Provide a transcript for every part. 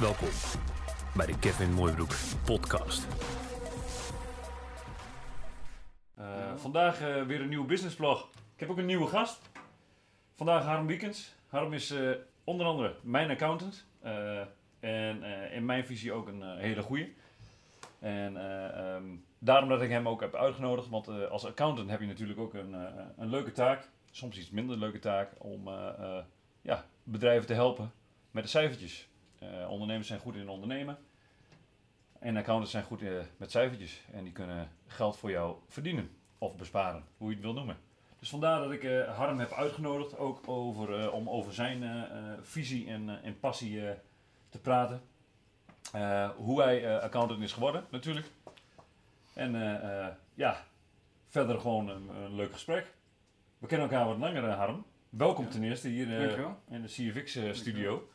Welkom bij de Kevin Mooibroek podcast. Uh, vandaag uh, weer een nieuwe businessblog. Ik heb ook een nieuwe gast. Vandaag Harm Wiekens. Harm is uh, onder andere mijn accountant. en in mijn visie ook een hele goeie. En um, daarom dat ik hem ook heb uitgenodigd. Want als accountant heb je natuurlijk ook een, een leuke taak. Soms iets minder leuke taak. Om ja, bedrijven te helpen met de cijfertjes. Uh, ondernemers zijn goed in ondernemen. En accountants zijn goed uh, met cijfertjes. En die kunnen geld voor jou verdienen. Of besparen, hoe je het wil noemen. Dus vandaar dat ik uh, Harm heb uitgenodigd. Ook over, om over zijn visie en, en passie te praten. hoe hij accountant is geworden, natuurlijk. En ja, verder gewoon een, een, leuk gesprek. We kennen elkaar wat langer, Harm. Welkom ja. ten eerste hier in de CFX-studio.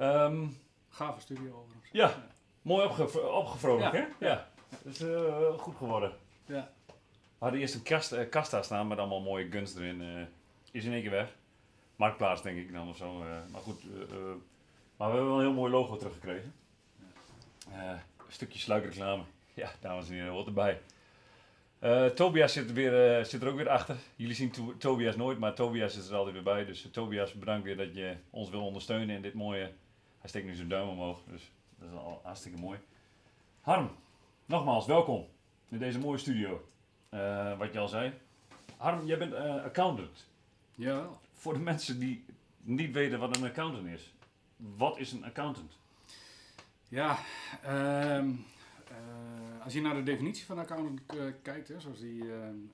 Um, Gave studio overigens. Ja, ja. mooi opge opgevrolijkt, ja. hè? Ja. Dat is uh, goed geworden. Ja. We hadden eerst een kast, uh, kasta staan met allemaal mooie guns erin. Uh, is in één keer weg. Marktplaats denk ik dan of zo. maar goed, maar we hebben wel een heel mooi logo teruggekregen. een stukje sluikreclame. Ja, dames en heren, wat erbij. Tobias zit er, weer, zit er ook weer achter. Jullie zien to Tobias nooit, maar Tobias is er altijd weer bij. Dus Tobias, bedankt weer dat je ons wil ondersteunen in dit mooie hij steekt nu zijn duim omhoog, dus dat is al hartstikke mooi. Harm, nogmaals welkom in deze mooie studio. Uh, wat je al zei. Harm, jij bent uh, accountant. Ja. Voor de mensen die niet weten wat een accountant is. Wat is een accountant? Ja, uh, als je naar de definitie van accountant kijkt, hè, zoals die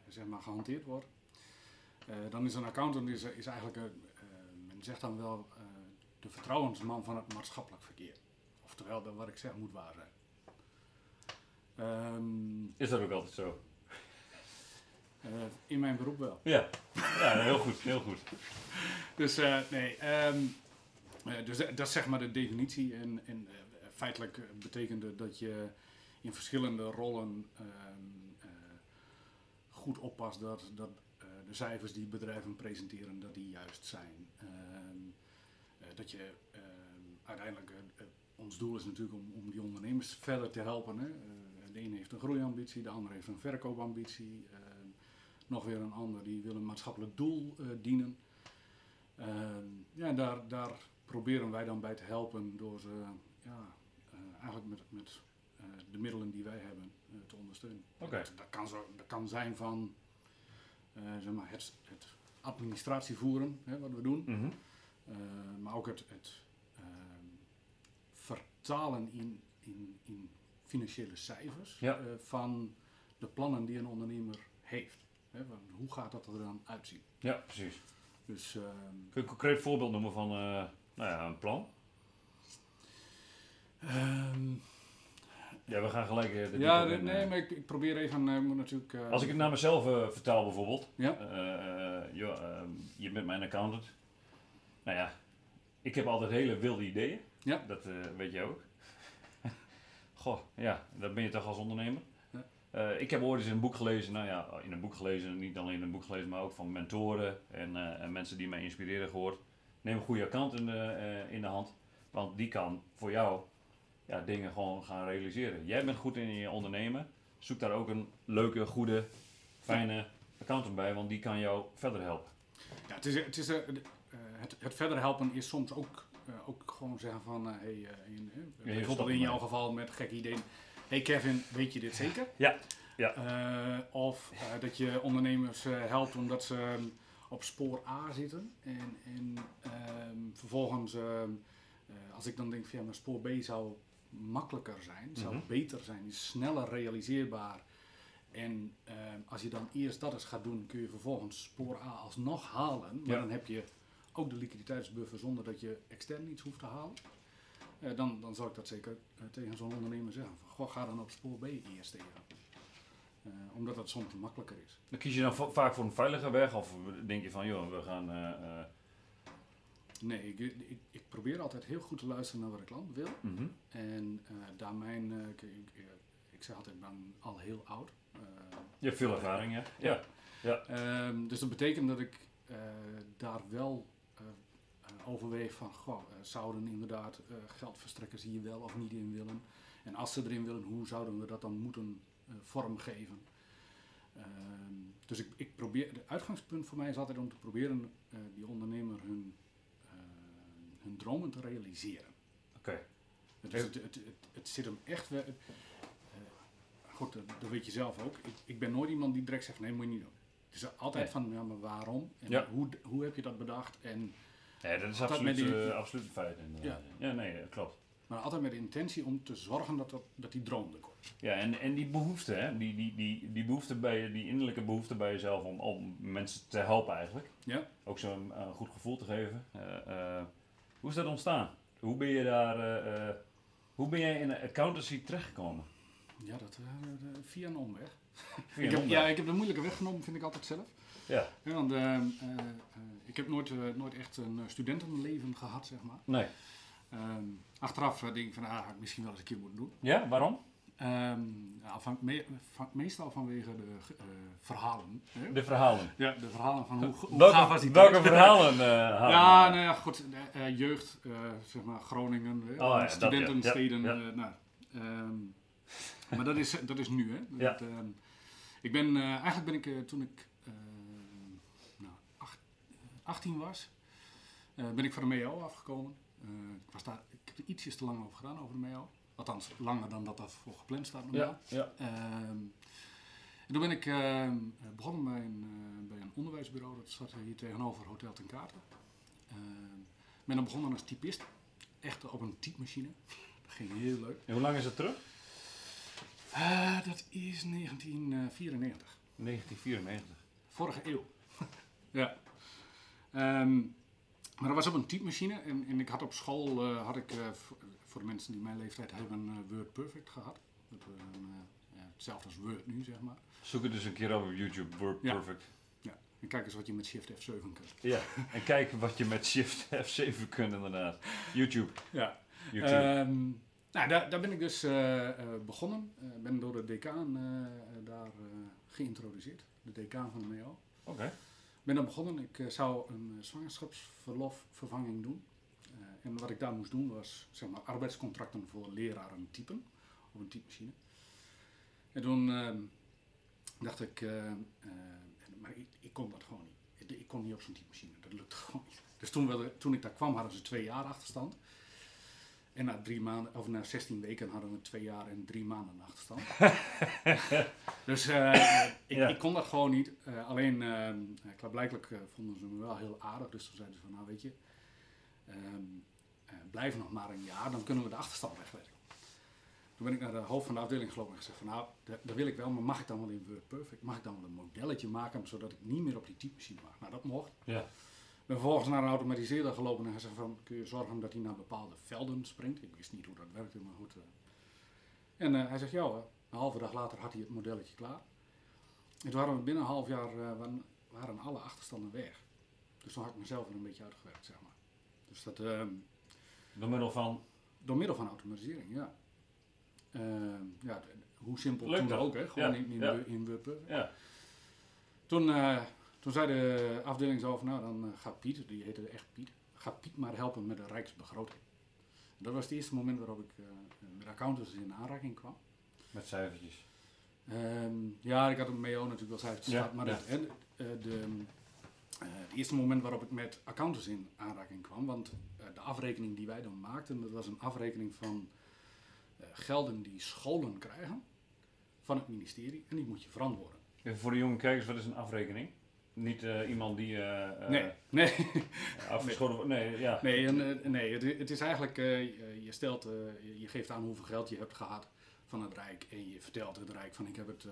zeg maar gehanteerd wordt, dan is een accountant is, is eigenlijk, men zegt dan wel, de vertrouwensman van het maatschappelijk verkeer. Oftewel, dat wat ik zeg moet waar zijn. Um, is dat ook altijd zo? Uh, in mijn beroep wel. Ja, ja heel goed, heel goed. dus uh, nee, um, uh, dus dat is zeg maar de definitie. En, en feitelijk betekent dat je in verschillende rollen um, goed oppast dat, dat de cijfers die bedrijven presenteren, dat die juist zijn. Eh, dat je ehm, uiteindelijk, eh, ons doel is natuurlijk om, om die ondernemers verder te helpen. Hè. Eh, de ene heeft een groeiambitie, de ander heeft een verkoopambitie. Ehm, nog weer een ander die wil een maatschappelijk doel dienen. Ehm, ja, daar, daar proberen wij dan bij te helpen door ze ja, eigenlijk met, met de middelen die wij hebben te ondersteunen. Okay. Dat, dat, kan zo, dat kan zijn van zeg maar het, het administratie voeren, hè, wat we doen. Mm eh, maar ook het, het ehm, vertalen in, in, in financiële cijfers eh, van de plannen die een ondernemer heeft. Hè, hoe gaat dat er dan uitzien? Ja, precies. Dus, uh, Kun je een concreet voorbeeld noemen van uh, nou ja, een plan? Um, ja, we gaan gelijk. Uh, ja, nee, maar ik, ik, probeer even. Uh, moet natuurlijk, uh, Als ik het naar mezelf vertaal, bijvoorbeeld. Ja. ehm, je bent mijn accountant. Nou ja, ik heb altijd hele wilde ideeën. Ja. Dat uh, weet je ook. Goh, ja, dat ben je toch als ondernemer. Ja. Uh, ik heb ooit eens een boek gelezen, nou ja, in een boek gelezen, niet alleen in een boek gelezen, maar ook van mentoren en, uh, en mensen die mij inspireren gehoord. Neem een goede account in de, in de hand, want die kan voor jou ja, dingen gewoon gaan realiseren. Jij bent goed in je ondernemen, zoek daar ook een leuke, goede, fijne accountant bij, want die kan jou verder helpen. Ja, het is, het is, eh, het, het, verder helpen is soms ook, uh, ook gewoon zeggen van, uh, hey, in, bijvoorbeeld in jouw geval met gek ideeën. Hey Kevin, weet je dit zeker? Ja. ja. of dat je ondernemers helpt omdat ze ehm, op spoor A zitten. En, en ehm, vervolgens, ehm, als ik dan denk van ja, maar spoor B zou makkelijker zijn, zou mhm. beter zijn, is sneller realiseerbaar. En als je dan eerst dat eens gaat doen, kun je vervolgens spoor A alsnog halen. Maar dan heb je ook de liquiditeitsbuffer zonder dat je extern iets hoeft te halen. Uh, dan, dan zou ik dat zeker uh, tegen zo'n ondernemer zeggen. Van, goh, ga dan op spoor B eerst tegen. Uh, omdat dat soms makkelijker is. Dan kies je dan vaak voor een veilige weg of denk je van joh, we gaan... Nee, ik, ik, ik, probeer altijd heel goed te luisteren naar wat de klant wil. Mm -hmm. En daar mijn... Ik, ik, ik, zeg altijd, ik ben al heel oud. je hebt veel ervaring, hè? Ja. ja. ja. Um, dus dat betekent dat ik daar wel overweeg van, goh, eh, zouden inderdaad eh, geldverstrekkers hier wel of niet in willen? En als ze erin willen, hoe zouden we dat dan moeten eh, vormgeven? Ehm, dus ik, ik probeer, het uitgangspunt voor mij is altijd om te proberen die ondernemer hun, eh, hun dromen te realiseren. Oké. Het, het, het, het, het zit hem echt goed, dat, dat weet je zelf ook. Ik, ik ben nooit iemand die direct zegt: nee, moet je niet doen. Het is altijd Nee. van: ja, maar waarom? En Ja. hoe, hoe heb je dat bedacht? En, Ja, dat is absoluut, met die- eh, absoluut een feit. inderdaad. Ja. nee, dat klopt. maar altijd met de intentie om te zorgen dat, dat, dat die droom er komt. Ja, en, en die behoefte, hè? Die, die, die, die behoefte bij je, die innerlijke behoefte bij jezelf om, om mensen te helpen eigenlijk. Ja? Ook zo'n eh, goed gevoel te geven. Eh, eh, hoe is dat ontstaan? Hoe ben je daar, eh, eh, hoe ben jij in de accountancy terechtgekomen? Ja, dat eh, eh, via een omweg. Via Ik een heb, omweg. ja, ik heb de moeilijke weg genomen, vind ik altijd zelf. Ja, Ja, want eh, eh, ik heb nooit, eh, nooit echt een studentenleven gehad, zeg maar. nee. Ehm, achteraf denk ik van, ah, had ik misschien wel eens een keer moeten doen. Ja, waarom? Ehm, van, me- van- meestal vanwege de verhalen. Hè? De verhalen. Ja, de verhalen van hoe, hoe welke, gaaf was die welke tijd? verhalen halen? Ja, nou ja, goed. de, jeugd, zeg maar Groningen, hè, ja, studentensteden. ja, ja. nou, ehm, maar dat is, dat is nu, hè. Ja. Dat, ik ben, eigenlijk ben ik toen ik 18 was, eh, ben ik van de MEO afgekomen. Eh, ik, was daar, ik heb er ietsjes te lang over gedaan, over de MEO. Althans, langer dan dat dat voor gepland staat normaal. Ja, ja. Ehm, en toen ben ik ehm, begonnen bij een, eh, bij een onderwijsbureau, dat staat hier tegenover Hotel ten Katen. Ehm, ben dan begonnen als typist, echt op een typemachine. Dat ging heel leuk. En hoe lang is het terug? Eh, dat is 1994, 1994. vorige eeuw. ja. Ehm, maar dat was op een typemachine en, en ik had op school, eh, had ik, eh, voor, de mensen die mijn leeftijd hebben, eh, Word Perfect gehad. Dat, hetzelfde als Word nu, zeg maar. Zoek het dus een keer op YouTube. Word Ja. Perfect. Ja. En kijk eens wat je met Shift F7 kunt. Ja. en kijk wat je met Shift F7 kunt inderdaad. YouTube. Ja. YouTube. Ehm, nou, daar, daar ben ik dus begonnen. Ben door de decaan daar geïntroduceerd. De decaan van de MEO. Oké. Ben daar begonnen. Ik eh, zou een eh, zwangerschapsverlofvervanging doen. Eh, en wat ik daar moest doen was zeg maar, arbeidscontracten voor leraren typen. Op een typemachine. En toen ehm, dacht ik, maar ik, ik kon dat gewoon niet. Ik, kon niet op zo'n typemachine. Dat lukte gewoon niet. Dus toen, toen ik daar kwam hadden ze twee jaar achterstand. En na drie maanden, of na 16 weken hadden we twee jaar en drie maanden achterstand. dus eh, ik, Ja. ik kon dat gewoon niet. Eh, alleen, eh, klaarblijkelijk eh, vonden ze me wel heel aardig. Dus toen zeiden ze van, nou weet je, ehm, eh, blijf nog maar een jaar, dan kunnen we de achterstand wegwerken. Toen ben ik naar de hoofd van de afdeling gelopen en gezegd van, nou, dat, wil ik wel, maar mag ik dan wel in Word Perfect? Mag ik dan wel een modelletje maken, zodat ik niet meer op die typemachine mag? Nou, dat mocht. Ja. Ben vervolgens naar een automatiseerder gelopen en gezegd van, kun je zorgen dat hij naar bepaalde velden springt? Ik wist niet hoe dat werkte, maar goed. eh. En eh, hij zegt, ja hoor. Een halve dag later had hij het modelletje klaar. En toen waren we binnen een half jaar, eh, waren, waren alle achterstanden weg. Dus toen had ik mezelf er een beetje uitgewerkt, zeg maar. Dus dat, ehm, Door middel van. door middel van automatisering, ja. Ehm, ja, hoe simpel Leuk toen ook, hè? Gewoon Ja, in, in, ja. In. Ja. Toen, toen zei de afdeling zo van, nou dan eh, gaat Piet, die heette echt Piet, gaat Piet maar helpen met de rijksbegroting. Dat was het eerste moment waarop ik eh, met accountants in aanraking kwam. Met cijfertjes. Ehm, ja, ik had een MEO natuurlijk wel cijfertjes Ja, gehad, maar ja. het, en, eh, de, het eerste moment waarop ik met accountants in aanraking kwam, want de afrekening die wij dan maakten, dat was een afrekening van gelden die scholen krijgen van het ministerie en die moet je verantwoorden. Even voor de jonge kijkers, wat is een afrekening? Niet eh, iemand die eh, Nee, nee, afgeschoten. Nee, ja. nee, en, nee het, het is eigenlijk, je- stelt, je- geeft aan hoeveel geld je hebt gehad van het Rijk en je vertelt het Rijk van ik heb het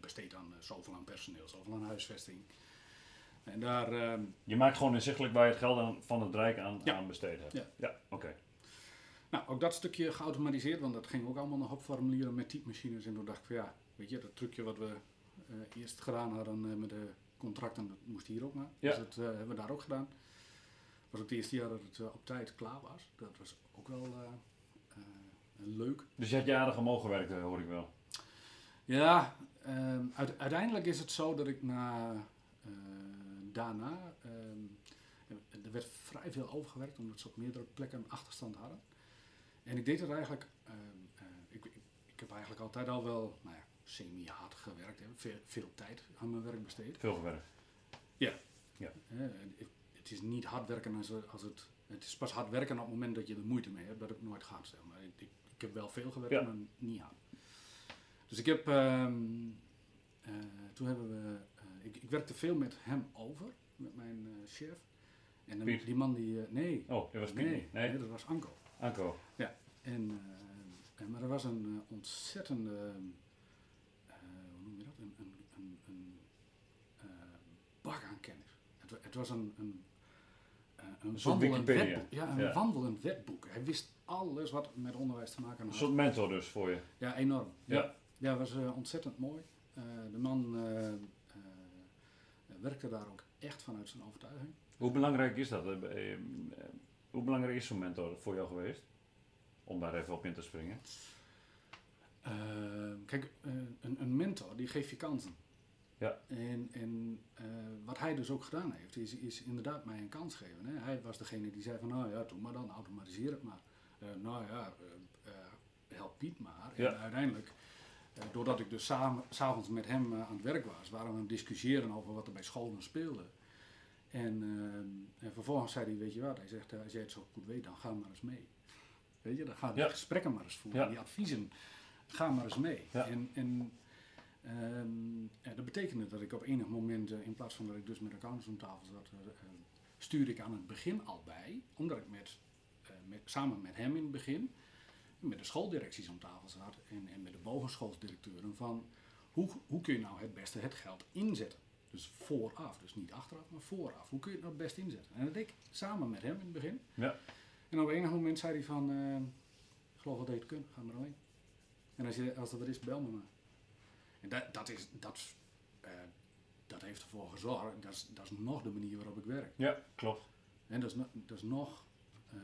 besteed aan zoveel aan personeel, zoveel aan huisvesting. En daar, ehm, Je maakt gewoon inzichtelijk waar je het geld aan, van het Rijk aan, Ja. aan besteed hebt. Ja. ja oké. nou, ook dat stukje geautomatiseerd, want dat ging ook allemaal nog op formulieren met typemachines. En toen dacht ik van ja, weet je, dat trucje wat we eerst gedaan hadden eh, met de contracten, dat moest hier ook naar. Ja. Dus dat eh, hebben we daar ook gedaan. Was ook het eerste jaar dat het eh, op tijd klaar was. Dat was ook wel eh, eh, leuk. Dus je had jaren mogen werken, hoor ik wel. Ja, ehm, uite- uiteindelijk is het zo dat ik na, eh, daarna, ehm, er werd vrij veel overgewerkt omdat ze op meerdere plekken een achterstand hadden. En ik deed het eigenlijk, ehm, eh, ik, ik, ik heb eigenlijk altijd al wel nou ja, semi-hard gewerkt, hè, veel, veel tijd aan mijn werk besteed. Veel gewerkt. En ik- het is niet hard werken als, als het, het is pas hard werken op het moment dat je er moeite mee hebt, dat het nooit gaat. Zeg maar. ik, ik, ik heb wel veel gewerkt, Ja. maar niet hard. Dus ik heb, ehm, eh, toen hebben we, eh, ik, ik werkte veel met hem over, met mijn eh, chef. En dan- die man die, nee, Oh, dat was Piet nee, niet. Nee, nee, dat was Anko. Anko. En, eh, en- maar er was een ontzettende, eh, hoe noem je dat, een, een, een, een eh, bak aan kennis. Het, het was een, een, eh, een, Een soort wandelend wetboek. Ja, een Ja. wandelend wetboek. Hij wist alles wat met onderwijs te maken Een had. soort mentor dus voor je. Ja, enorm. Ja. Ja, was eh, ontzettend mooi. Eh, de man werkte daar ook echt vanuit zijn overtuiging. Hoe belangrijk is dat? Hoe belangrijk is zo'n mentor voor jou geweest? Om daar even op in te springen. Kijk, een, een mentor die geeft je kansen. Ja. En, en eh, wat hij dus ook gedaan heeft, is, is inderdaad mij een kans geven. Hè. Hij was degene die zei van, nou ja, doe maar dan, automatiseer het maar. Eh, nou ja, eh, help Piet maar. Ja. En uiteindelijk, doordat ik dus samen, s'avonds met hem aan het werk was, waren we aan het discussiëren over wat er bij scholen speelde. En, en vervolgens zei hij, weet je wat, hij zegt, als jij het zo goed weet, dan ga maar eens mee. Weet je, dan ga die Ja. gesprekken maar eens voeren, Ja. die adviezen, ga maar eens mee. Ja. En, en ja, dat betekende dat ik op enig moment, eh, in plaats van dat ik dus met accountants om tafel zat, eh, eh, stuurde ik aan het begin al bij, omdat ik met, met, samen met hem in het begin, met de schooldirecties om tafel zat en, en met de bovenschoolsdirecteuren van hoe, hoe kun je nou het beste het geld inzetten. Dus vooraf, dus niet achteraf, maar vooraf. Hoe kun je het nou het best inzetten? En dat deed ik samen met hem in het begin. Ja. En op enig moment zei hij van, ik geloof dat je het kunt, ga maar alleen. En als, je, als dat er is, bel me maar. En dat, dat, is, dat, eh, dat heeft ervoor gezorgd, dat is, dat is nog de manier waarop ik werk. Ja, klopt. En dat is, dat is nog, eh,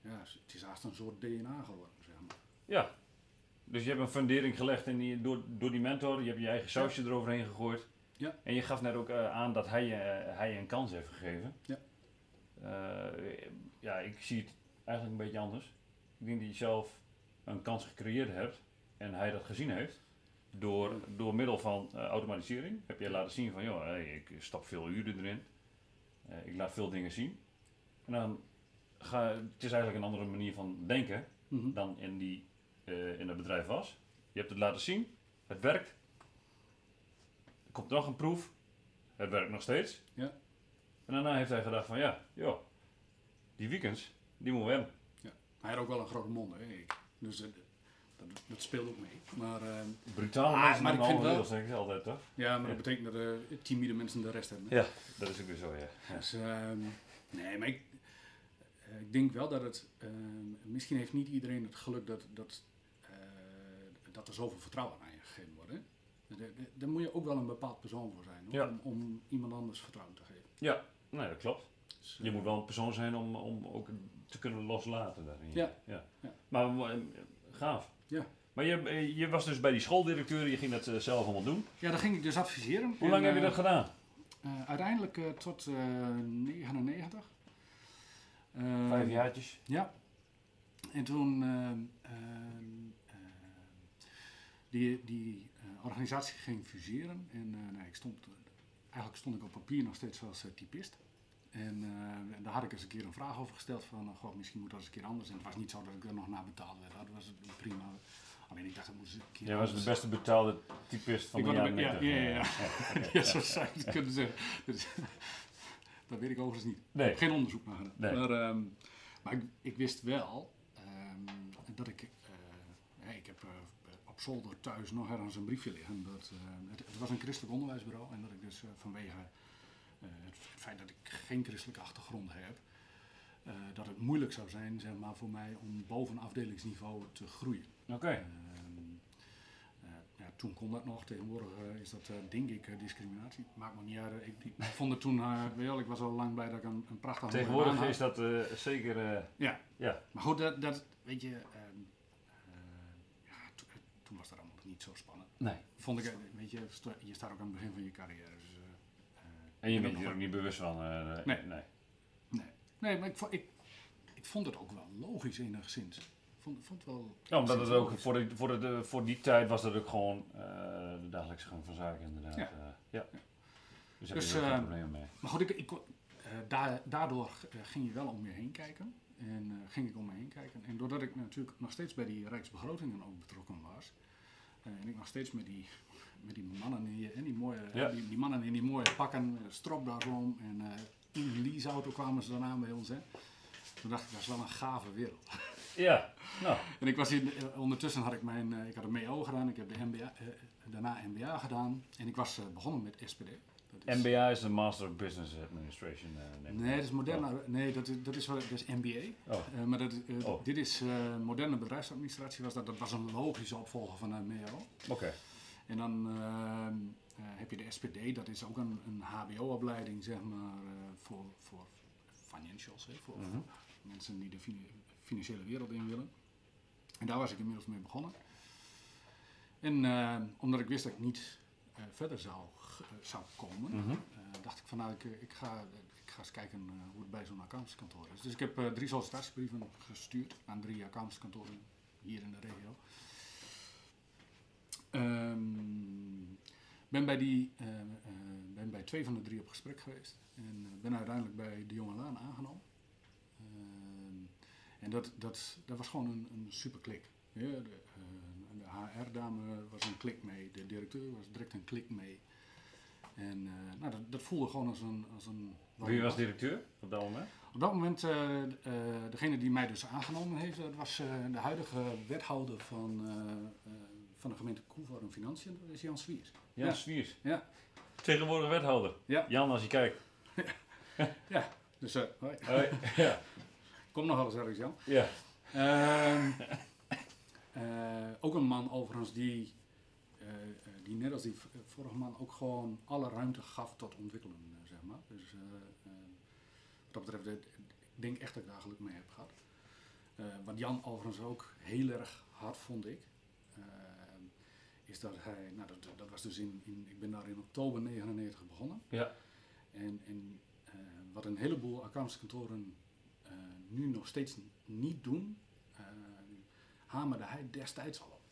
ja, het is haast een soort DNA geworden, zeg maar. Ja. Dus je hebt een fundering gelegd in die, door, door die mentor. Je hebt je eigen sausje eroverheen gegooid. Ja. En je gaf net ook eh, aan dat hij, je hij een kans heeft gegeven. Ja. Ja, ik zie het eigenlijk een beetje anders. Ik denk dat je zelf een kans gecreëerd hebt en hij dat gezien heeft. Door, door middel van eh, automatisering heb je laten zien van, joh, hey, ik stap veel uren erin. Eh, ik laat veel dingen zien. En dan ga, het is eigenlijk een andere manier van denken Mhm. dan in, die, eh, in het bedrijf was. Je hebt het laten zien, het werkt. Er komt nog een proef, het werkt nog steeds. Ja. En daarna heeft hij gedacht van ja, joh, die weekends, die moeten we hebben. Hij had ook wel een grote mond, hè, ik. Dus dat, dat speelt ook mee. Maar, eh, Brutale Ah, mensen maar ik vind wel- zeg ik altijd toch? ja, maar dat betekent dat de timide mensen de rest hebben. hè. Ja, dat is ook weer zo, ja. Dus, ehm, nee, maar ik, eh, ik denk wel dat het, ehm, misschien heeft niet iedereen het geluk dat, dat, eh, dat er zoveel vertrouwen aan je gegeven wordt. Hè? Daar- moet je ook wel een bepaald persoon voor zijn, hoor, Ja. om, om iemand anders vertrouwen te geven. Ja, nee, dat klopt. Dus, Je eh, moet wel een persoon zijn om, om ook te kunnen loslaten daarin. Ja. ja. Ja. Maar eh, gaaf. Ja. Maar je, eh, je was dus bij die schooldirecteur, je ging dat eh, zelf allemaal doen. Ja, daar ging ik dus adviseren. Hoe lang En, heb je dat gedaan? eh, uiteindelijk eh, tot eh 99. Eh, Vijf jaartjes. Ja. En toen ehm, ehm, ehm, die, die eh, organisatie ging fuseren. En eh, nou, ik stond, eigenlijk stond ik op papier nog steeds als typist. En eh, daar had ik eens een keer een vraag over gesteld van, god, misschien moet dat eens een keer anders. En het was niet zo dat ik er nog naar betaald werd. Dat was prima. Alleen ik dacht, dat moest een keer Jij was de beste betaalde typist van Ik de jaren ja, 90. ja, ja, oké, Ja, zo zou je het kunnen zeggen. Dus, dat weet ik overigens niet. Nee. Geen onderzoek naar gedaan. Nee. Maar, ehm, maar ik, ik wist wel ehm, dat ik. ja, ik heb op zolder thuis nog ergens een briefje liggen. Dat, het, het was een christelijk onderwijsbureau. En dat ik dus vanwege het feit dat ik geen christelijke achtergrond heb. eh, dat het moeilijk zou zijn zeg maar, voor mij om boven afdelingsniveau te groeien. Oké. Ehm, eh, ja, toen kon dat nog. Tegenwoordig eh, is dat, eh, denk ik, eh, discriminatie. Maakt me niet uit. Ik, ik vond het toen, eh, wel, ik was al lang blij dat ik een, een prachtige mooie Tegenwoordig is dat eh, zeker... eh, Ja. Ja. Maar goed, dat, dat weet je, ehm, eh, ja, to- eh, toen was dat allemaal niet zo spannend. nee. Vond ik, eh, weet je, je staat ook aan het begin van je carrière. Dus, eh, eh, En je En bent je er ook niet bewust van? eh, Nee. nee. Nee, nee maar ik, ik, ik vond het ook wel logisch enigszins. Vond, vond wel... Ja, omdat het ook voor, de, voor, de, voor die tijd was dat ook gewoon eh, de dagelijkse gang van zaken inderdaad. Ja. eh, ja. Dus heb Dus, je er geen eh, probleem mee. Maar goed, ik, ik, eh, daar, daardoor eh, ging je wel om je heen kijken. En eh, ging ik om me heen kijken. En doordat ik natuurlijk nog steeds bij die Rijksbegrotingen ook betrokken was. eh, en ik nog steeds met die, met die mannen in die, en die, mooie, Ja. die, die mannen in die mooie pakken, uh, stropdas om. En eh, in een leaseauto kwamen ze dan aan bij ons. Hè. Toen dacht ik, dat is wel een gave wereld. Ja, nou, En ik was hier, eh, ondertussen had ik mijn, eh, ik had een MEO gedaan, ik heb de MBA, eh, daarna MBA gedaan. En ik was eh, begonnen met SPD. Is- MBA is de Master of Business Administration. eh, Nee, dat is moderne, nee, dat is, dat is, wel- dat is MBA. Oh, Eh, maar dat, eh, Oh. dit is eh, moderne bedrijfsadministratie. Was dat, dat was een logische opvolger van een MEO. oké. En dan ehm, eh, heb je de SPD, dat is ook een, een HBO-opleiding, zeg maar, eh, voor, voor financials, hè, voor, Mhm. voor mensen die de fina- financiële wereld in willen. En daar was ik inmiddels mee begonnen. En eh, omdat ik wist dat ik niet eh, verder zou, eh, zou komen, Mhm. eh, dacht ik van nou, ik, eh, ik, ga, ik ga eens kijken eh, hoe het bij zo'n accountantskantoor is. Dus ik heb eh, drie sollicitatiebrieven gestuurd aan drie accountantskantoren hier in de regio. Ehm, ben, bij die, eh, eh, ben bij twee van de drie op gesprek geweest en eh, ben uiteindelijk bij de jonge Laan aangenomen. Ehm, en dat, dat, dat was gewoon een, een super klik. Ja, de, de HR-dame was een klik mee, de directeur was direct een klik mee. En nou, dat, dat voelde gewoon als een... Als een Wie was directeur op dat moment? Op dat moment, degene die mij dus aangenomen heeft, dat was de huidige wethouder van, van de gemeente Koevoorn Financiën, dat is Jan Swiers. Jan Ja. Swiers. Ja. Tegenwoordig wethouder. Ja. Jan, als je kijkt. Dus eh, hoi. Hoi. ja. kom nog wel eens ergens, Jan. ja. Ehm, eh, ook een man overigens die, eh, die net als die vorige man ook gewoon alle ruimte gaf tot ontwikkelen, zeg maar. Dus eh, eh, wat dat betreft, ik denk echt dat ik daar geluk mee heb gehad. Eh, wat Jan overigens ook heel erg hard vond ik, is dat hij, nou dat, dat was dus in, in, ik ben daar in oktober 99 begonnen. Ja. En, en eh, wat een heleboel accountantskantoren eh, nu nog steeds niet doen, eh, hamerde hij destijds al op.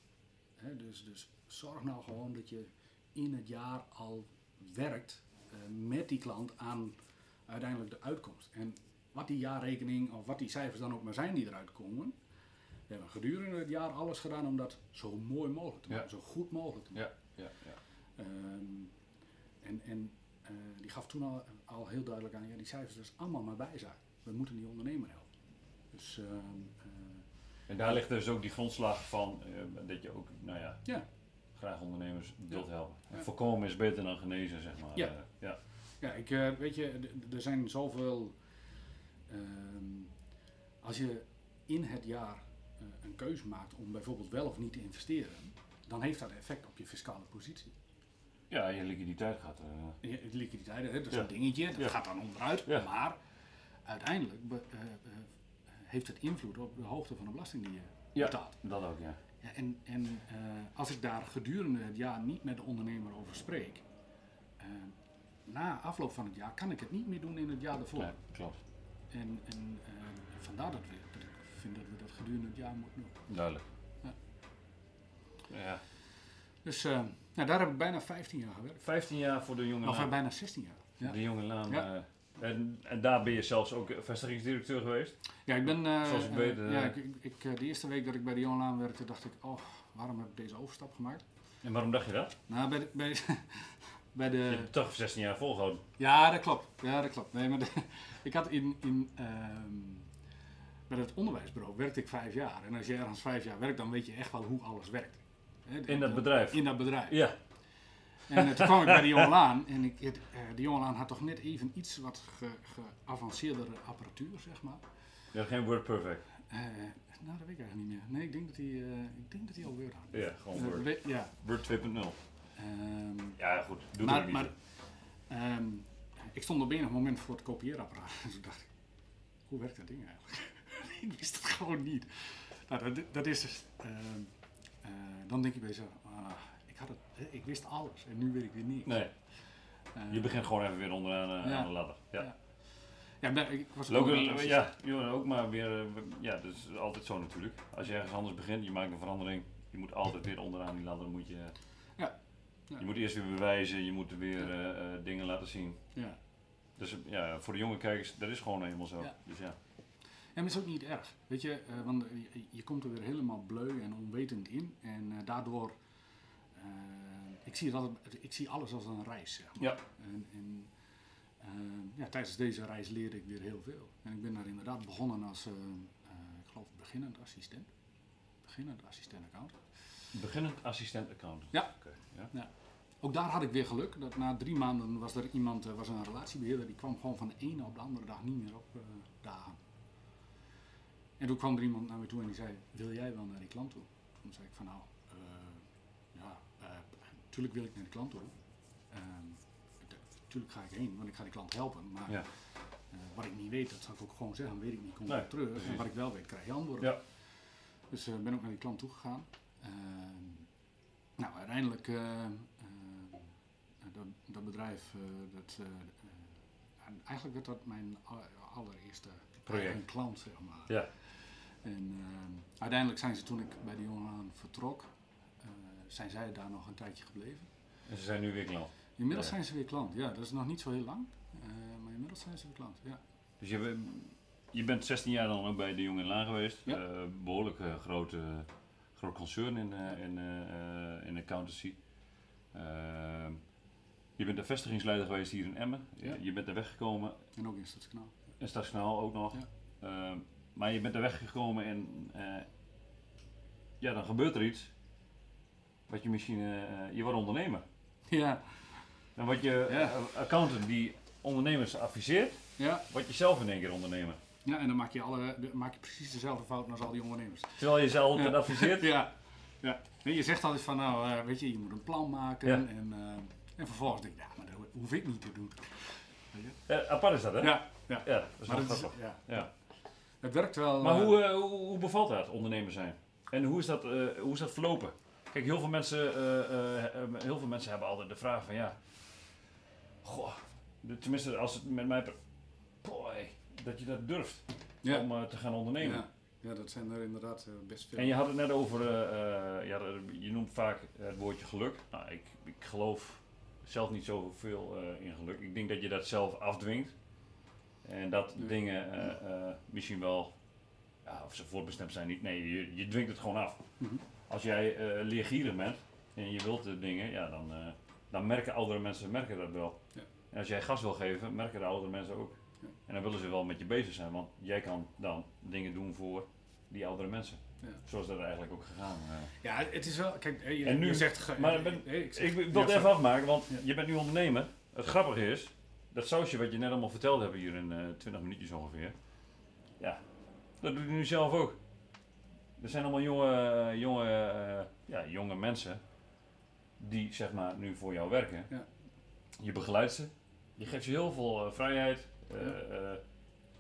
Dus, dus zorg nou gewoon dat je in het jaar al werkt met die klant aan uiteindelijk de uitkomst. En wat die jaarrekening of wat die cijfers dan ook maar zijn die eruit komen, we hebben gedurende het jaar alles gedaan om dat zo mooi mogelijk te Ja. maken, zo goed mogelijk te maken. Ja. Ja. ja. Ehm, en en eh, die gaf toen al, al heel duidelijk aan, ja, die cijfers, dat is allemaal maar bijzaak. We moeten die ondernemer helpen. Dus ehm, eh, En daar ligt dus ook die grondslag van eh, dat je ook, nou ja, ja, graag ondernemers wilt helpen. Ja. Voorkomen is beter dan genezen, zeg maar. Ja. Ja. ja, ik weet je, er zijn zoveel. ehm, als je in het jaar een keuze maakt om bijvoorbeeld wel of niet te investeren, dan heeft dat effect op je fiscale positie. ja, je liquiditeit gaat. eh, Je- Liquiditeit, hè, dat is Ja. een dingetje, dat Ja. gaat dan onderuit. Ja. Maar uiteindelijk be- eh, eh, heeft het invloed op de hoogte van de belasting die je betaalt. dat ook, ja. Ja, en en eh, als ik daar gedurende het jaar niet met de ondernemer over spreek, eh, na afloop van het jaar kan ik het niet meer doen in het jaar ervoor. Ja, klopt. En, en eh, vandaar dat, we, vind dat we dat gedurende het jaar moeten doen. Duidelijk. Ja. Ja. Dus eh, nou, daar heb ik bijna 15 jaar gewerkt. 15 jaar voor de jonge Of eh, laan. bijna 16 jaar. Ja. De jonge laan. Ja. eh, en, en daar ben je zelfs ook vestigingsdirecteur geweest. Ja, ik ben. eh, Zoals ik weet, ja, ik, ik, de eerste week dat ik bij de Jongelaan werkte, dacht ik: oh, waarom heb ik deze overstap gemaakt? En waarom dacht je dat? Nou, bij de. Bij, bij Je de hebt toch 16 jaar volgehouden. ja, dat klopt. Ja, dat klopt. Nee, maar de- ik had in. in ehm, bij het onderwijsbureau werkte ik vijf jaar. En als je ergens vijf jaar werkt, dan weet je echt wel hoe alles werkt. De- In dat bedrijf. In dat bedrijf. Ja. En eh, toen kwam ik bij de Jongelaan. En ik, het, eh, de Jongelaan had toch net even iets wat ge- geavanceerdere apparatuur, zeg maar. Had geen Word Perfect. Eh, nou, dat weet ik eigenlijk niet meer. Nee, ik denk dat hij, ik denk dat hij al Word had. Ja, gewoon Word. we- ja. Word 2.0. ehm, Ja, goed. Doe maar er niet. maar ehm, ik stond op enig moment voor het kopieerapparaat. En toen dacht ik, hoe werkt dat ding eigenlijk? Ik wist het gewoon niet. Nou, dat, dat is eh, dan denk je bij jezelf, ah, ik, had het, hè, ik wist alles en nu weet ik weer niets. nee. Eh, Je begint gewoon even weer onderaan eh, Ja. aan de ladder. Ja. Ja. Ja, maar ik was ook Local, wel- ja, joh, ook maar weer, eh, ja, dat is altijd zo natuurlijk. Als je ergens anders begint, je maakt een verandering, je moet altijd weer onderaan die ladder, moet je, Ja. Ja. je moet eerst weer bewijzen, je moet weer eh, eh, dingen laten zien. Ja. Dus eh, ja, voor de jonge kijkers, dat is gewoon helemaal zo. Ja. Dus ja. Ja, maar het is ook niet erg. Weet je, eh, want je, je komt er weer helemaal bleu en onwetend in. En eh, daardoor, eh, ik, zie ik zie alles als een reis, zeg maar. Ja. En, en ja, tijdens deze reis leerde ik weer heel veel. En ik ben daar inderdaad begonnen als, ik geloof, beginnend assistent. Beginnend assistent accountant. Beginnend assistent accountant. Ja. Oké, ja. Ook daar had ik weer geluk. Dat na drie maanden was er iemand, was een relatiebeheerder, die kwam gewoon van de ene op de andere dag niet meer op dagen. En toen kwam er iemand naar me toe en die zei, wil jij wel naar die klant toe? Toen zei ik van nou, eh, ja, eh, natuurlijk wil ik naar die klant toe. Ehm, Natuurlijk ga ik heen, want ik ga die klant helpen. Maar Ja. eh, wat ik niet weet, dat zal ik ook gewoon zeggen, weet ik niet, kom ik Nee, terug. En wat ik wel weet, krijg je antwoorden. Ja. Dus ik ben ook naar die klant toegegaan. Ehm nou, uiteindelijk, eh, eh, dat, dat bedrijf, eh, dat, eh, eh, en eigenlijk werd dat mijn aller- allereerste Project. klant, zeg maar. Ja. En ehm, uiteindelijk zijn ze, toen ik bij de jongen vertrok, eh, zijn zij daar nog een tijdje gebleven. En ze zijn nu weer klant. Inmiddels Ja. zijn ze weer klant, ja, dat is nog niet zo heel lang. eh, maar inmiddels zijn ze weer klant, ja. Dus je, je bent 16 jaar dan ook bij de Jong en Laan geweest. Ja. Eh, behoorlijk eh, grote, groot concern in, eh, in, eh, eh, in accountancy. Eh, je bent de vestigingsleider geweest hier in Emmen. Je- Ja. Je bent er weggekomen En ook in Stadskanaal. en Stadskanaal ook nog. Ja. Maar je bent er weggekomen en eh, ja, dan gebeurt er iets. Wat je misschien, eh, je wordt ondernemer. Ja, En wat je Ja. eh, accountant die ondernemers adviseert, ja, word je zelf in één keer ondernemer. ja, en dan maak je, alle, maak je precies dezelfde fouten als al die ondernemers. Terwijl je zelf Ja. adviseert. Ja, ja. Nee, je zegt altijd van, nou, weet je, je moet een plan maken. Ja. En, en vervolgens denk je, ja, maar dat hoef ik niet te doen. Weet je? Apart is dat, hè? Ja, ja. Ja, dat is Maar, dat is, ja. Het werkt wel. Maar eh, hoe, eh, hoe, hoe bevalt dat, ondernemer zijn? En hoe is dat, eh, hoe is dat verlopen? Kijk, heel veel, mensen, heel veel mensen hebben altijd de vraag van, ja... Goh, tenminste als het met mij... Boy, dat je dat durft ja. om te gaan ondernemen. ja. ja, dat zijn er inderdaad best veel. En je had het net over, ja, je noemt vaak het woordje geluk. Nou, ik, ik geloof zelf niet zoveel eh in geluk. Ik denk dat je dat zelf afdwingt. En dat dingen eh, eh, misschien wel, ja, of ze voorbestemd zijn, niet. Nee, je, je dwingt het gewoon af. Mhm. Als jij eh leergierig bent en je wilt de dingen, ja, dan, dan merken oudere mensen merken dat wel. Ja. En als jij gas wil geven, merken de oudere mensen ook. Ja. En dan willen ze wel met je bezig zijn, want jij kan dan dingen doen voor die oudere mensen. Ja. Zo is dat eigenlijk ook gegaan. Ja, het is wel, kijk, je, En nu- je zegt... maar ben- ik, zeg- Ik wil het even afmaken, want je bent nu ondernemer. Het grappige is, dat sausje wat je net allemaal verteld hebt hier in eh 20 minuutjes ongeveer. Ja, dat doe je nu zelf ook. Er zijn allemaal jonge, jonge, eh, ja, jonge mensen die zeg maar nu voor jou werken. Ja. Je begeleidt ze. Je geeft ze heel veel eh, vrijheid. eh, eh,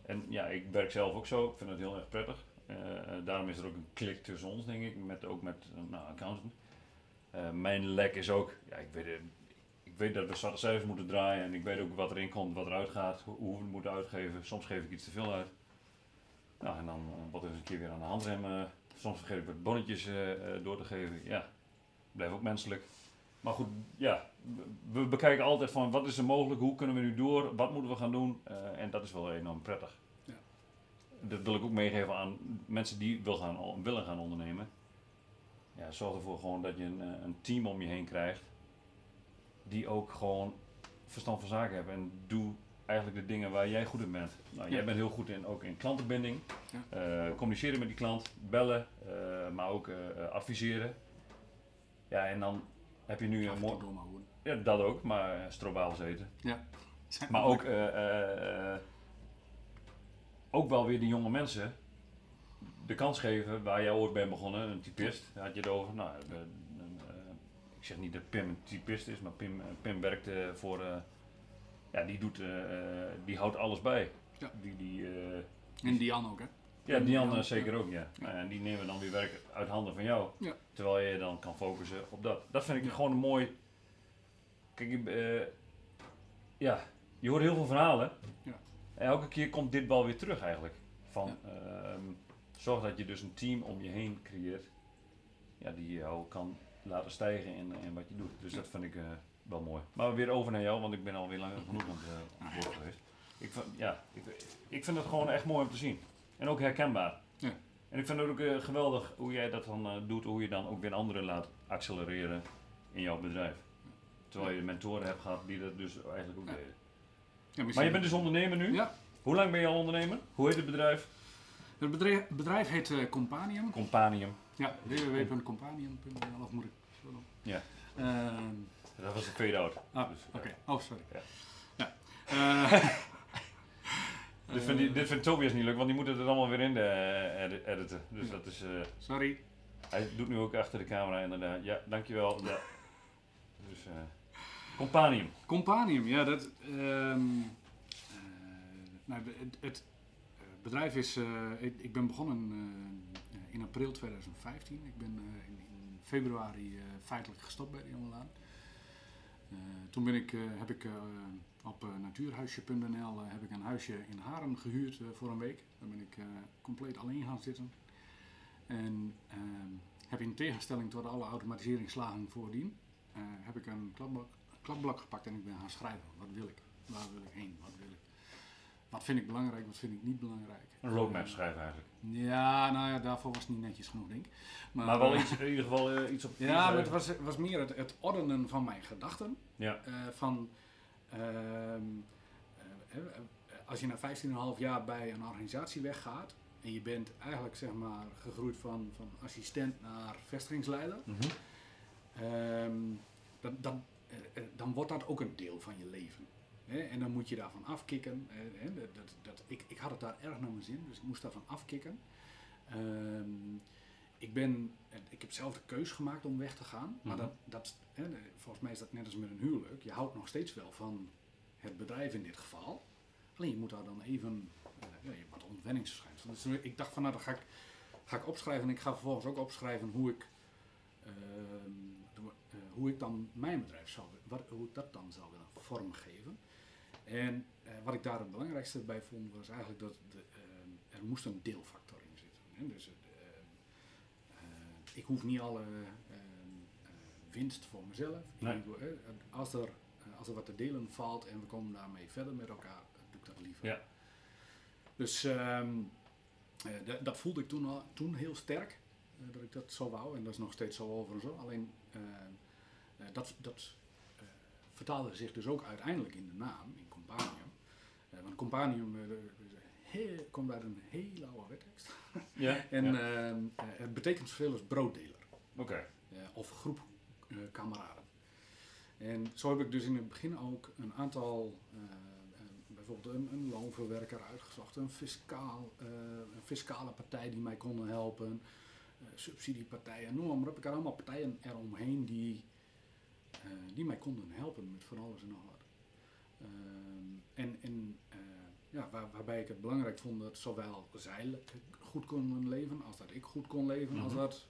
en ja, ik werk zelf ook zo. Ik vind het heel erg prettig. Eh, eh, daarom is er ook een klik tussen ons, denk ik, met, ook met uh, nou, accountant. Eh, mijn lek is ook, ja, ik weet, weet dat we zwarte cijfers moeten draaien en ik weet ook wat erin komt, wat eruit gaat, hoe, we het moeten uitgeven. Soms geef ik iets te veel uit. Nou, en dan uh, wat eens een keer weer aan de handrem. eh, soms vergeet ik wat bonnetjes eh, eh, door te geven. Ja, blijf ook menselijk. Maar goed, ja, we- bekijken altijd van wat is er mogelijk, hoe kunnen we nu door, wat moeten we gaan doen. eh, en dat is wel enorm prettig. Ja. Dat wil ik ook meegeven aan mensen die wil gaan, willen gaan ondernemen. Ja, zorg ervoor gewoon dat je een, eh, een team om je heen krijgt. Die ook gewoon verstand van zaken hebben. En doe eigenlijk de dingen waar jij goed in bent. Nou, jij Ja. bent heel goed in, ook in klantenbinding. Ja. Eh, communiceren met die klant, bellen, eh, maar ook eh, adviseren. Ja, en dan heb je nu een mooi... Ja, dat ook, maar stroopwafels eten. Zijn Maar ook, ook wel weer die jonge mensen de kans geven waar jij ooit bent begonnen. Een typist, had je het over. Nou, de- ik zeg niet dat Pim een typist is, maar Pim, eh, Pim werkt eh, voor, eh, ja, die, doet, die houdt alles bij. Ja. Die, die, En Diane ook, hè? ja, anderen zeker ook, ja. En die nemen dan weer werk uit handen van jou. Ja. Terwijl je dan kan focussen op dat. Dat vind ik gewoon een mooi... Kijk, ja, je hoort heel veel verhalen. Ja. En elke keer komt dit bal weer terug eigenlijk. Van, ehm, zorg dat je dus een team om je heen creëert. Ja, die jou kan laten stijgen in, in wat je doet. Dus dat vind ik eh, wel mooi. Maar weer over naar jou, want ik ben alweer langer genoeg aan het, eh, aan het woord geweest. Ik vind, ja, ik, ik vind het gewoon echt mooi om te zien. En ook herkenbaar. Ja. En ik vind het ook eh, geweldig hoe jij dat dan doet, hoe je dan ook weer anderen laat accelereren in jouw bedrijf. Terwijl je mentoren hebt gehad die dat dus eigenlijk ook Ja. deden. Ja, Maar je bent dus ondernemer nu? Ja, Hoe lang ben je al ondernemer? Hoe heet het bedrijf? het bedrijf, bedrijf heet Companium. Companium. Ja, www.companium.nl of moet ik zo? Ja. Ehm, Dat was een fade-out. ah, Dus, oké. ja. Oh, sorry. Ja. Ja. Eh, Dit vindt, die- dit vindt Tobias niet leuk, want die moet het er allemaal weer in de, eh, edi- editen. Dus dat is... eh, sorry. hij doet nu ook achter de camera inderdaad. Ja, dankjewel. Ja. Dus... eh Companium. Companium, ja, dat. ehm, eh, nou, de- het, het eh, bedrijf is. eh, ik, ik ben begonnen eh, in april 2015. Ik ben eh, in, in februari eh, feitelijk gestopt bij de Jongelaan. Eh toen ben ik, heb ik op natuurhuisje.nl heb ik een huisje in Haren gehuurd eh, voor een week. Daar ben ik compleet alleen gaan zitten. En heb in tegenstelling tot alle automatiseringsslagen voordien, heb ik een klapblok gepakt en ik ben gaan schrijven. Wat wil ik? Waar wil ik heen? Wat wil ik? Wat vind ik belangrijk? Wat vind ik niet belangrijk? Een roadmap Eh, schrijven eigenlijk. ja, nou ja, daarvoor was het niet netjes genoeg, denk ik. Maar wel eh, iets, in ieder geval eh, iets op Ja, maar het was, was meer het, het ordenen van mijn gedachten. Ja. Eh, van, ehm, eh, eh, als je na 15,5 jaar bij een organisatie weggaat en je bent eigenlijk zeg maar gegroeid van, van assistent naar vestigingsleider, Mhm. ehm, dan, dan, eh, eh, dan wordt dat ook een deel van je leven. Hè? En dan moet je daarvan afkicken. hè? Dat, dat, ik, ik had het daar erg naar mijn zin, dus ik moest daarvan afkicken. Ehm, ik, ben, ik heb zelf de keus gemaakt om weg te gaan. Maar Mhm. dat, dat, volgens mij is dat net als met een huwelijk. Je houdt nog steeds wel van het bedrijf in dit geval. Alleen je moet daar dan even eh, ja, wat ontwenningsverschijnselen. Dus ik dacht van nou, dat ga ik, ga ik opschrijven. En ik ga vervolgens ook opschrijven hoe ik, ehm, eh, hoe ik dan mijn bedrijf zou, wat, hoe ik dat dan zou willen vormgeven. En eh, wat ik daar het belangrijkste bij vond, was eigenlijk dat de, ehm, er moest een deelfactor in zitten. Hè? Dus eh, ik hoef niet alle eh, winst voor mezelf. Nee. eh, als, er, eh, als er wat te delen valt en we komen daarmee verder met elkaar, doe ik dat liever. Ja. Dus ehm, eh, dat- voelde ik toen, al, toen heel sterk, eh, dat ik dat zo wou. En dat is nog steeds zo over en zo. Alleen eh, dat, dat eh, vertaalde zich dus ook uiteindelijk in de naam, in Companium. Eh, want Companium eh, heel- komt uit een hele oude wettekst. Ja. En ja. ehm, eh, het betekent zoveel als brooddeler. Oké. eh, of groep eh, kameraden. En zo heb ik dus in het begin ook een aantal, eh, eh, bijvoorbeeld een, een loonverwerker uitgezocht, een, fiscaal, eh, een fiscale partij die mij konden helpen, eh, subsidiepartijen, noem maar op. Ik had allemaal partijen eromheen die, eh, die mij konden helpen met van alles en nog wat. Ehm, en en eh, ja, waar, waarbij ik het belangrijk vond dat zowel zij goed konden leven als dat ik goed kon leven, als Mhm. dat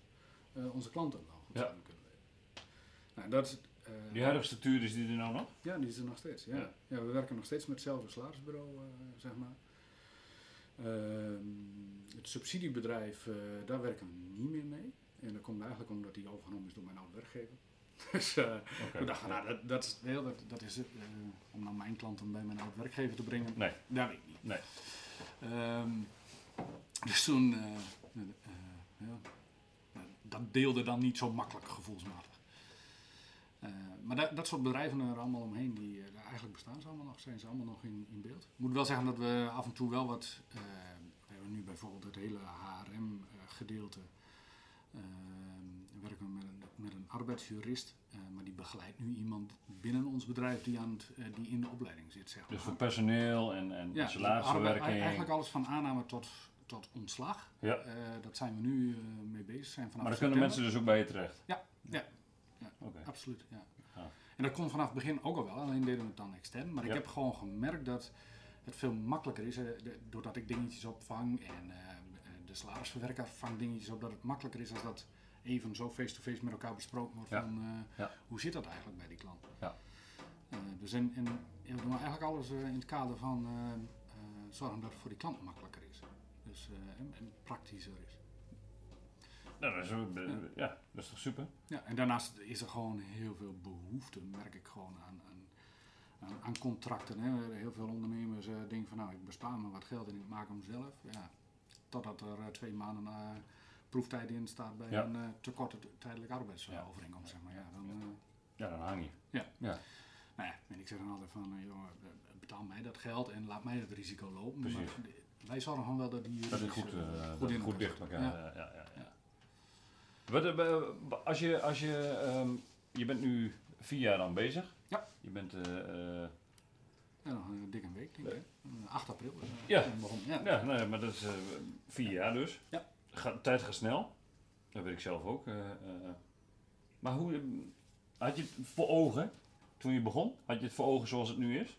eh, onze klanten dan goed Ja. zouden kunnen leven. Nou, dat eh, Die huidige structuur is die er nou nog? ja, die is er nog steeds. Ja. Ja. Ja. we werken nog steeds met hetzelfde salarisbureau, eh, zeg maar. Ehm, het subsidiebedrijf, eh, daar werken we niet meer mee. En dat komt eigenlijk omdat die overgenomen is door mijn oude werkgever. dus eh, Oké. we dachten, nou, dat, dat, is, heel, dat, dat is het. eh, om dan mijn klanten bij mijn oude werkgever te brengen, Nee. dat weet ik niet. Nee. Ehm, dus toen, eh, ja, nou, dat deelde dan niet zo makkelijk gevoelsmatig. Maar dat, dat soort bedrijven er allemaal omheen, die, eigenlijk bestaan ze allemaal nog, zijn ze allemaal nog in, in beeld. Ik moet wel zeggen dat we af en toe wel wat, we hebben nu bijvoorbeeld het hele HRM-gedeelte, met een, arbeidsjurist, eh, maar die begeleidt nu iemand binnen ons bedrijf die, aan het, eh, die in de opleiding zit, zeg maar. Dus voor personeel en, en Ja, dus salarisverwerking. eigenlijk alles van aanname tot, tot ontslag. Ja. Eh, dat zijn we nu mee bezig. Zijn vanaf Maar dan kunnen mensen dus ook bij je terecht? Ja, ja. Oké. Absoluut, ja. Ja. En dat kon vanaf het begin ook al wel, alleen deden we het dan extern. Maar ik Ja. heb gewoon gemerkt dat het veel makkelijker is, doordat ik dingetjes opvang en de salarisverwerker vangt dingetjes op, dat het makkelijker is als dat even zo face-to-face met elkaar besproken wordt Ja. van eh, Ja. hoe zit dat eigenlijk bij die klant. Ja. Eh, dus in, in, ja, we doen eigenlijk alles eh, in het kader van zorgen dat het voor die klant makkelijker is. Dus, en, en praktischer is. Nou, dat is, eh, ja, dat is toch super? Ja, en daarnaast is er gewoon heel veel behoefte, merk ik gewoon, aan, aan, contracten. Hè. Heel veel ondernemers denken van nou, ik bespaar me wat geld en ik maak hem zelf. Ja, totdat er twee maanden eh, proeftijd in staat bij een eh, te korte tijdelijke arbeidsovereenkomst. Zeg maar. ja, dan, eh, Ja, dan hang je. Ja. ja. nou ja, en ik zeg dan altijd van, eh, joh, eh, betaal mij dat geld en laat mij het risico lopen. Precies. Maar wij zorgen gewoon wel dat die Dat is goed, goed in dicht elkaar. Ja. Ja. Ja, ja. Wat, als je, als je, ehm, je bent nu vier jaar dan bezig. Ja. Je bent, eh, Ja, nog een dikke week, denk ik. hè. Eh, 8 april. Ja. begon. ja. ja, nee, maar dat is vier jaar dus. Ja. Ga, tijd gaat snel. Dat weet ik zelf ook. eh, eh. maar hoe, eh, had je het voor ogen toen je begon? Had je het voor ogen zoals het nu is?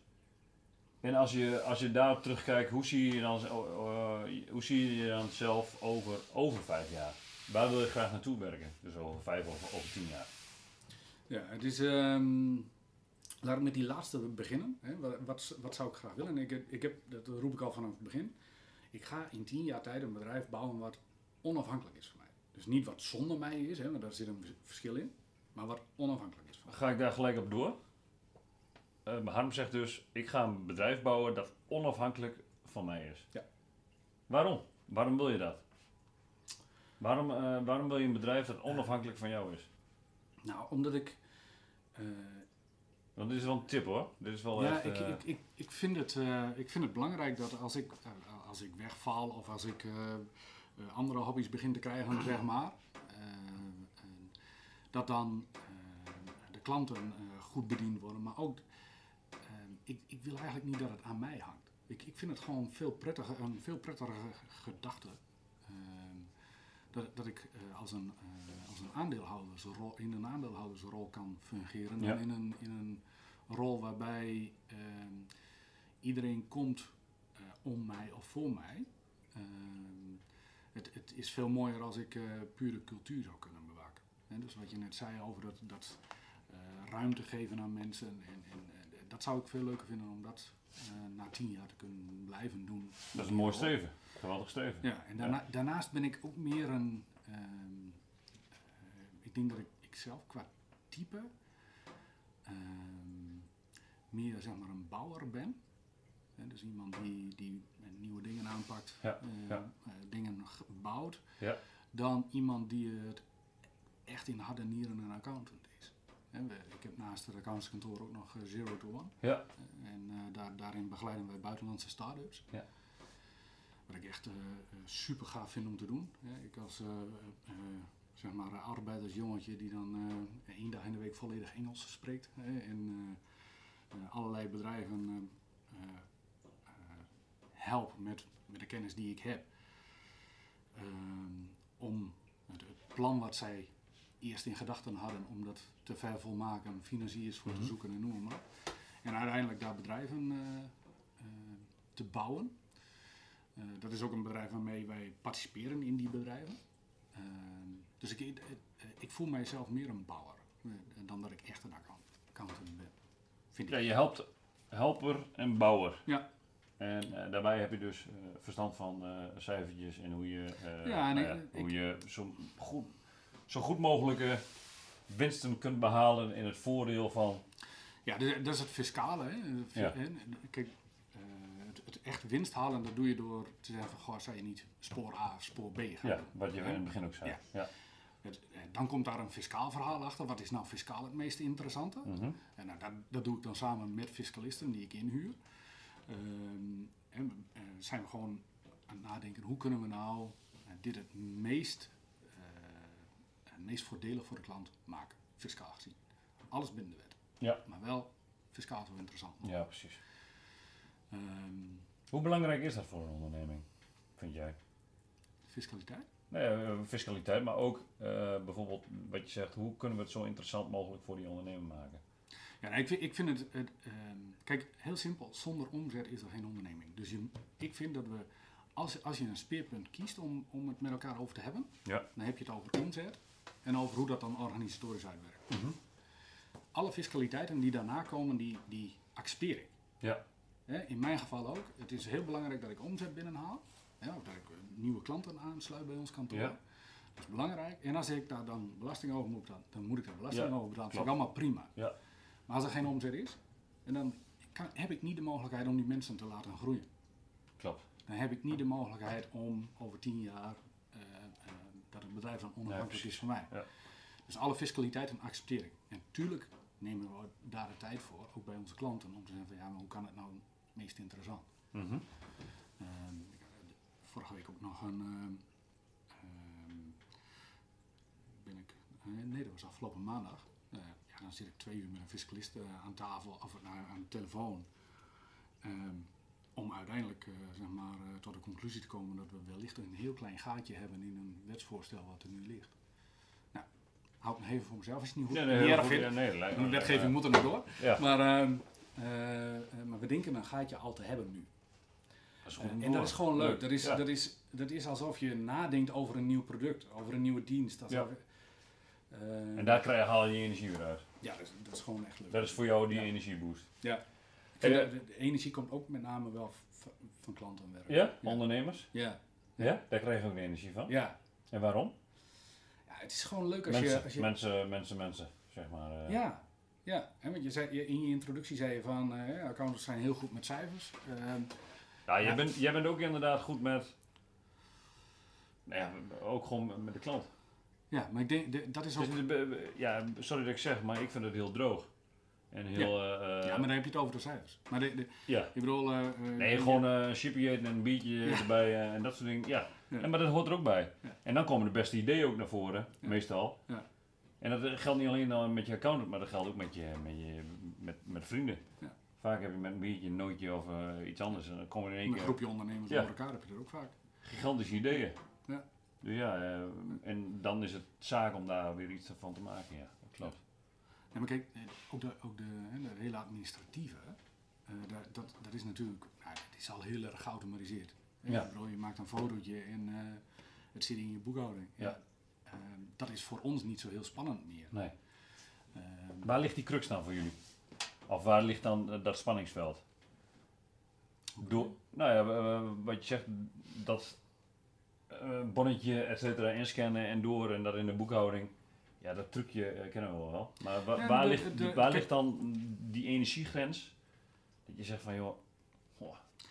En als je, als je daarop terugkijkt, hoe zie je, dan, eh, hoe zie je dan zelf over, over vijf jaar? Waar wil je graag naartoe werken? Dus over vijf of over tien jaar. Ja, het is. ehm laat ik met die laatste beginnen. Wat, wat, zou ik graag willen? Ik, ik heb, dat roep ik al vanaf het begin. Ik ga in tien jaar tijd een bedrijf bouwen wat onafhankelijk is van mij. Dus niet wat zonder mij is, hè, want daar zit een verschil in. Maar wat onafhankelijk is van mij. Ga ik daar gelijk op door? Eh Harm zegt dus, ik ga een bedrijf bouwen dat onafhankelijk van mij is. Ja. Waarom? Waarom wil je dat? Waarom, eh, waarom wil je een bedrijf dat onafhankelijk van jou is? Nou, omdat ik. eh, Want dit is wel een tip hoor. Dit is wel ja, echt... ik, ik, ik, ik, vind het, ik vind het belangrijk dat als ik, als ik wegval of als ik andere hobby's begin te krijgen, zeg maar, eh, en dat dan eh, de klanten eh, goed bediend worden. Maar ook, eh, ik, ik wil eigenlijk niet dat het aan mij hangt. Ik, ik vind het gewoon veel prettiger, een veel prettigere gedachte. eh, dat, dat ik eh, als, een, eh, als een aandeelhoudersrol, in een aandeelhoudersrol kan fungeren. Ja. Dan in een, in een rol waarbij ehm, iedereen komt eh, om mij of voor mij. Is veel mooier als ik eh, pure cultuur zou kunnen bewaken. Dus wat je net zei over dat, dat eh, ruimte geven aan mensen. En, en, dat zou ik veel leuker vinden om dat eh, na tien jaar te kunnen blijven doen. dat is een mooi streven. Geweldig streven. Ja, en daarna, daarnaast ben ik ook meer een. ehm, eh, ik denk dat ik, ik zelf qua type ehm, meer zeg maar een bouwer ben. Dus iemand die, die nieuwe dingen aanpakt, Ja, eh, ja. eh, dingen bouwt, Ja. dan iemand die het echt in hart en nieren een accountant is. Hè, we- ik heb naast het accountantskantoor ook nog eh, Zero to One. Ja. En daar, daarin begeleiden wij buitenlandse start-ups. Ja. Wat ik echt super gaaf vind om te doen. Ik als zeg maar eh, arbeidersjongetje die dan eh, één dag in de week volledig Engels spreekt. Hè, en allerlei bedrijven help met, met de kennis die ik heb. Ehm, om het, het plan wat zij eerst in gedachten hadden om dat te vervolmaken, financiers voor Mhm. te zoeken en noem maar op. En uiteindelijk daar bedrijven eh, eh, te bouwen. Eh, dat is ook een bedrijf waarmee wij participeren in die bedrijven. Ehm, dus ik, ik, ik voel mijzelf meer een bouwer dan dat ik echt een account- accountant ben. Vind ja, je helpt helper en bouwer. Ja. En eh, daarbij heb je dus eh, verstand van eh, cijfertjes en hoe je, Ja, nou ik- hoe je zo, goed, zo goed mogelijke winsten kunt behalen in het voordeel van. Ja, dus- dat is het fiscale. Hè. Ja. Kijk, het, het echt winst halen, dat doe je door te zeggen van, goh, zou je niet spoor A of spoor B gaan Ja, wat je in het begin ook zei. Ja. Het- dan komt daar een fiscaal verhaal achter. Wat is nou fiscaal het meest interessante? Mhm. En nou, dat, dat doe ik dan samen met fiscalisten die ik inhuur. Ehm, en we, eh, zijn we gewoon aan het nadenken, hoe kunnen we nou eh, dit het meest, eh, het meest voordelig voor de klant maken, fiscaal gezien. Alles binnen de wet. Ja. Maar wel fiscaal zo interessant. ja, precies. Ehm, Hoe belangrijk is dat voor een onderneming, vind jij? fiscaliteit? Nee, fiscaliteit, maar ook bijvoorbeeld wat je zegt, hoe kunnen we het zo interessant mogelijk voor die ondernemer maken? Ja, ik, vind, ik vind het, het ehm, kijk, heel simpel, zonder omzet is er geen onderneming. Dus je, ik vind dat we, als, als je een speerpunt kiest om, om het met elkaar over te hebben, Ja. dan heb je het over omzet en over hoe dat dan organisatorisch uitwerkt. alle fiscaliteiten die daarna komen, die, die accepteer ik. Ja. In mijn geval ook. Het is heel belangrijk dat ik omzet binnenhaal. Of dat ik eh, nieuwe klanten aansluit bij ons kantoor. Ja. Dat is belangrijk. En als ik daar dan belasting over moet betalen, dan moet ik daar belasting Ja, over betalen. Dat vind ik allemaal prima. Ja. Maar als er geen omzet is, en dan kan, heb ik niet de mogelijkheid om die mensen te laten groeien. Klopt. Dan heb ik niet de mogelijkheid om over tien jaar eh, eh, dat het bedrijf dan onafhankelijk precies. is van mij. Ja. Dus alle fiscaliteiten accepteer ik. En tuurlijk nemen we daar de tijd voor, ook bij onze klanten, om te zeggen van ja, maar hoe kan het nou het meest interessant? Mhm. Ehm, vorige week ook nog een. ehm, ehm, ben ik. eh, nee, dat was afgelopen maandag. Dan zit ik twee uur met een fiscalist eh, aan tafel of aan de telefoon. Ehm, om uiteindelijk eh, zeg maar, eh, tot de conclusie te komen dat we wellicht een heel klein gaatje hebben in een wetsvoorstel wat er nu ligt. Nou, houd me even voor mezelf als je het niet goed Nee, nee, niet erg vindt. Nee, De wetgeving moet er nog door. Ja. Maar, ehm, eh, eh, maar we denken een gaatje al te hebben nu. Dat is en dat is gewoon leuk. Dat is, Ja. dat, is, dat is alsof je nadenkt over een nieuw product, over een nieuwe dienst. Alsof, En daar krijg je, je je energie weer uit. Ja, dat is, dat is gewoon echt leuk. Dat is voor jou die Ja. energieboost. ja. Eh, dat de, de energie komt ook met name wel van klantenwerk. Ja? Ondernemers? Ja. Ja? Daar krijg je ook energie van. Ja. En waarom? ja, het is gewoon leuk als Mensen, je... Als je mensen, mensen, mensen, zeg maar. eh. ja, ja. Hè, want je zei, je- in je introductie zei je van, eh, ja, accountants zijn heel goed met cijfers. Ehm, Ja, jij, Ja. Bent, jij bent ook inderdaad goed met. Nou ja, ook gewoon met de klant. Ja, maar ik denk, de- dat is ook... Dus, de- be- ja, sorry dat ik zeg, maar ik vind het heel droog. En heel. eh, eh, ja, maar dan heb je het over de cijfers. Maar de, de, ja. ik bedoel... eh, Nee, gewoon een chipje eten en een biertje Ja. erbij en dat soort dingen. Ja. Ja. En, maar dat hoort er ook bij. Ja. En dan komen de beste ideeën ook naar voren, Ja. meestal. Ja. En dat geldt niet alleen dan met je accountant, maar dat geldt ook met je, met je met, met vrienden. Ja. Vaak heb je met een biertje, een nootje of iets anders. En dan komen er in één Een keer groepje ondernemers Ja. door elkaar heb je dat ook vaak. gigantische ideeën. Ja. Dus ja, eh, en dan is het zaak om daar weer iets van te maken. Ja, dat klopt. Ja, maar kijk, eh, ook de, ook de, hè, de hele administratieve, eh, daar- dat, dat is natuurlijk, nou, het is al heel erg geautomatiseerd. Ja. bedoel, je maakt een fotootje en het zit in je boekhouding. Ja. Eh, dat is voor ons niet zo heel spannend meer. Nee. Eh, Waar ligt die crux dan voor jullie? Of waar ligt dan dat spanningsveld? Door, nou ja, wat je zegt, dat bonnetje, et cetera, inscannen en door en dat in de boekhouding. Ja, dat trucje eh, kennen we wel. Maar wa- Ja, waar, de- ligt, de- waar ligt dan die energiegrens? Dat je zegt van, joh,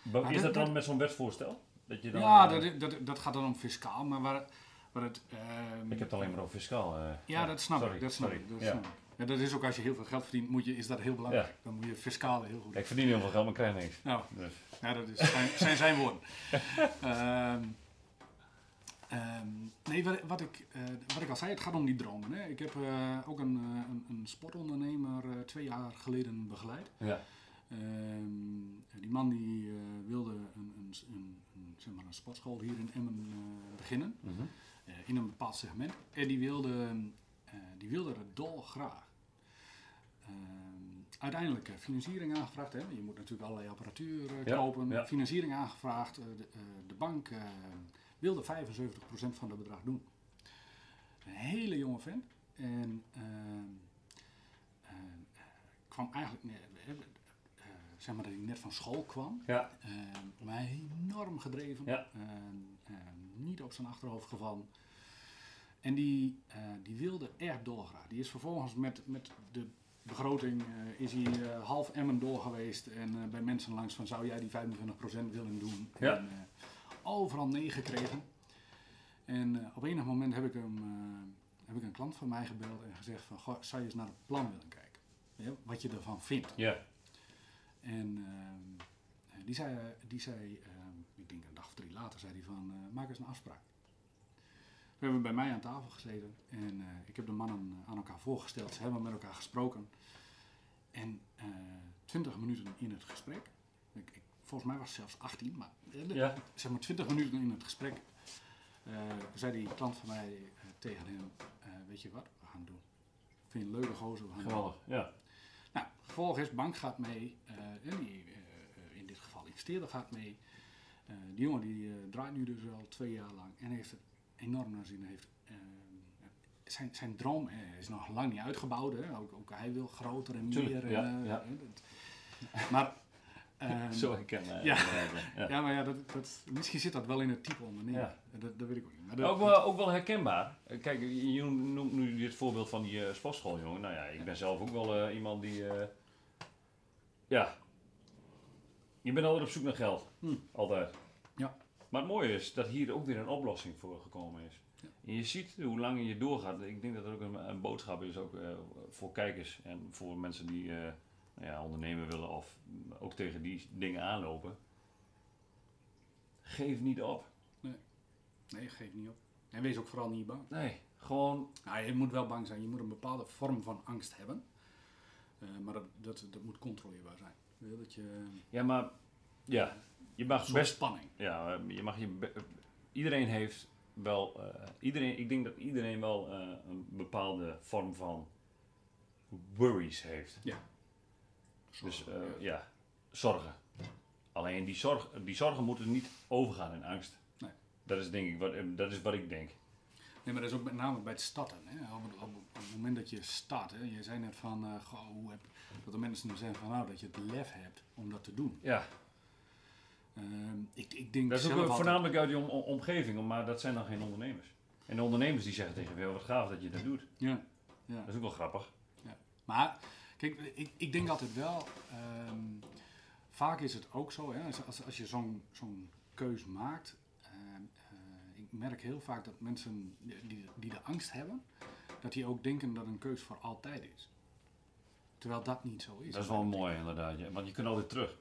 is dat- dat dan met zo'n wetsvoorstel? Dat je dan, ja, eh, dat, dat, dat gaat dan om fiscaal, maar waar, waar het... ehm, ik heb het alleen maar over fiscaal. eh. ja, dat snap sorry, ik. Dat snap sorry. ik. Dat Ja. snap ik. Ja, dat is ook als je heel veel geld verdient, moet je, is dat heel belangrijk. Dan moet je fiscaal heel goed. Ja, Ik verdien heel veel geld, maar ik krijg niks. Nou, Dus, Ja, dat is zijn, zijn, zijn woorden. Ehm, nee, wat, wat, ik, eh, wat ik al zei, het gaat om die dromen. Hè. Ik heb eh, ook een, eh, een, een sportondernemer twee jaar geleden begeleid. ja. Ehm, die man die wilde een, een, een, een, zeg maar een sportschool hier in Emmen beginnen. Mhm. in een bepaald segment. En die wilde, die wilde het dolgraag. Ehm, uiteindelijk financiering aangevraagd. Hè? Je moet natuurlijk allerlei apparatuur Ja, kopen. ja. Financiering aangevraagd. De, de bank wilde 75% van het bedrag doen. Een hele jonge vent. En ehm, eh, kwam eigenlijk... nee, eh, eh, zeg maar dat hij net van school kwam. Ja. Ehm, maar enorm gedreven. Ja. Ehm, ehm, niet op zijn achterhoofd gevallen. En die, die wilde erg doorgaan. Die is vervolgens met, met de begroting is hij half Emmen door geweest. En bij mensen langs van zou jij die 25% willen doen. Ja. En, overal nee gekregen. En eh, op enig moment heb ik, hem, eh, heb ik een klant van mij gebeld en gezegd van goh, zou je eens naar het plan willen kijken? Ja, wat je ervan vindt. Ja. En ehm, die zei, die zei ik denk een dag of drie later, zei hij van, eh, maak eens een afspraak. We hebben bij mij aan tafel gezeten en eh, ik heb de mannen aan elkaar voorgesteld. Ze hebben met elkaar gesproken. En eh, twintig minuten in het gesprek, volgens mij was het zelfs 18, maar eh, Ja. zeg maar 20 minuten in het gesprek, eh, zei die klant van mij eh, tegen hem, weet je wat, we gaan doen. Vind je een leuke gozer, we gaan doen. Geweldig. Ja. Nou, vervolgens, bank gaat mee, en die, in dit geval investeerder gaat mee. Die jongen die draait nu dus al twee jaar lang en heeft het enorm naar zin. Heeft, zijn, zijn droom is nog lang niet uitgebouwd. Hè? Ook, ook hij wil groter en Tuurlijk, meer. ja, maar, ehm, Zo herkenbaar. ja. ja. ja, maar ja, dat, dat, misschien zit dat wel in het type ondernemer. Ja. Dat, dat weet ik ook niet. Maar dat- Ook wel, ook wel herkenbaar. Eh, Kijk, je noemt nu dit voorbeeld van die eh sportschooljongen. Nou ja, ik ben zelf ook wel eh, iemand die... eh, ja. Je bent altijd op zoek naar geld. Hm. Altijd. Ja. Maar het mooie is dat hier ook weer een oplossing voor gekomen is. En je ziet hoe langer je doorgaat. Ik denk dat er ook een, een boodschap is ook, eh, voor kijkers en voor mensen die eh, ja, ondernemen willen of ook tegen die dingen aanlopen. Geef niet op. Nee, geef niet op. En wees ook vooral niet bang. Nee, gewoon Nou, je moet wel bang zijn. Je moet een bepaalde vorm van angst hebben. Eh, maar dat, dat, dat moet controleerbaar zijn. Dat je, Ja, maar ja, je mag best. spanning. Ja, je mag je. iedereen heeft wel. eh, iedereen, ik denk dat iedereen wel eh, een bepaalde vorm van worries heeft. Dus eh, ja. ja, zorgen. Alleen die, zorg, die zorgen moeten niet overgaan in angst. Nee. Dat is denk ik wat, eh, dat is wat ik denk. Nee, maar dat is ook met name bij het starten. Hè? Op, het, op, op het moment dat je start, hè? je zei net van, eh, goh, hoe heb, dat de mensen dan zeggen van, nou, dat je het lef hebt om dat te doen. Ja, Ehm, ik, ik denk dat is ook altijd- voornamelijk uit die om- om- omgeving, maar dat zijn dan geen ondernemers. En de ondernemers die zeggen tegen je, wat gaaf dat je dat doet. Ja, ja. Dat is ook wel grappig. Maar, kijk, ik, ik denk altijd wel, ehm, vaak is het ook zo, hè, als, als, je zo'n zo'n keus maakt, ehm, eh, ik merk heel vaak dat mensen die, die de angst hebben, dat die ook denken dat een keus voor altijd is. Terwijl dat niet zo is. Dat is wel mooi inderdaad, ja. want je kunt altijd terug.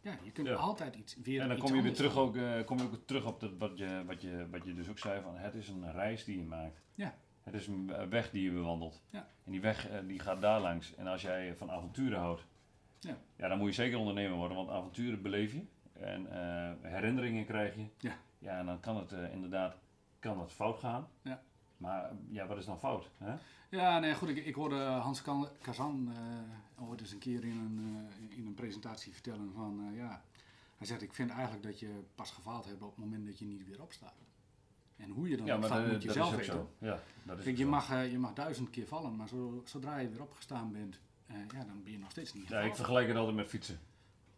Ja, je kunt Ja. altijd iets weer En dan kom je weer terug, doen. ook, eh, kom je ook terug op dat, wat, je, wat, je, wat je dus ook zei: van het is een reis die je maakt. Ja. Het is een weg die je bewandelt. Ja. En die weg eh, die gaat daar langs. En als jij van avonturen houdt, Ja. ja, dan moet je zeker ondernemer worden, want avonturen beleef je. En eh, herinneringen krijg je. Ja. ja, en dan kan het eh, inderdaad kan het fout gaan. Ja. Maar ja, wat is dan fout? Hè? Ja, nee, goed. Ik, ik hoorde Hans Kazan eh, ooit eens een keer in een, in een presentatie vertellen van, ja, hij zegt, ik vind eigenlijk dat je pas gefaald hebt op het moment dat je niet weer opstaat. En hoe je dan Ja, dat, moet je zelf weten. Ja, dat is Kijk, je zo. mag, eh, je mag duizend keer vallen, maar zo, zodra je weer opgestaan bent, eh, ja, dan ben je nog steeds niet Ja, ik vergelijk het altijd met fietsen.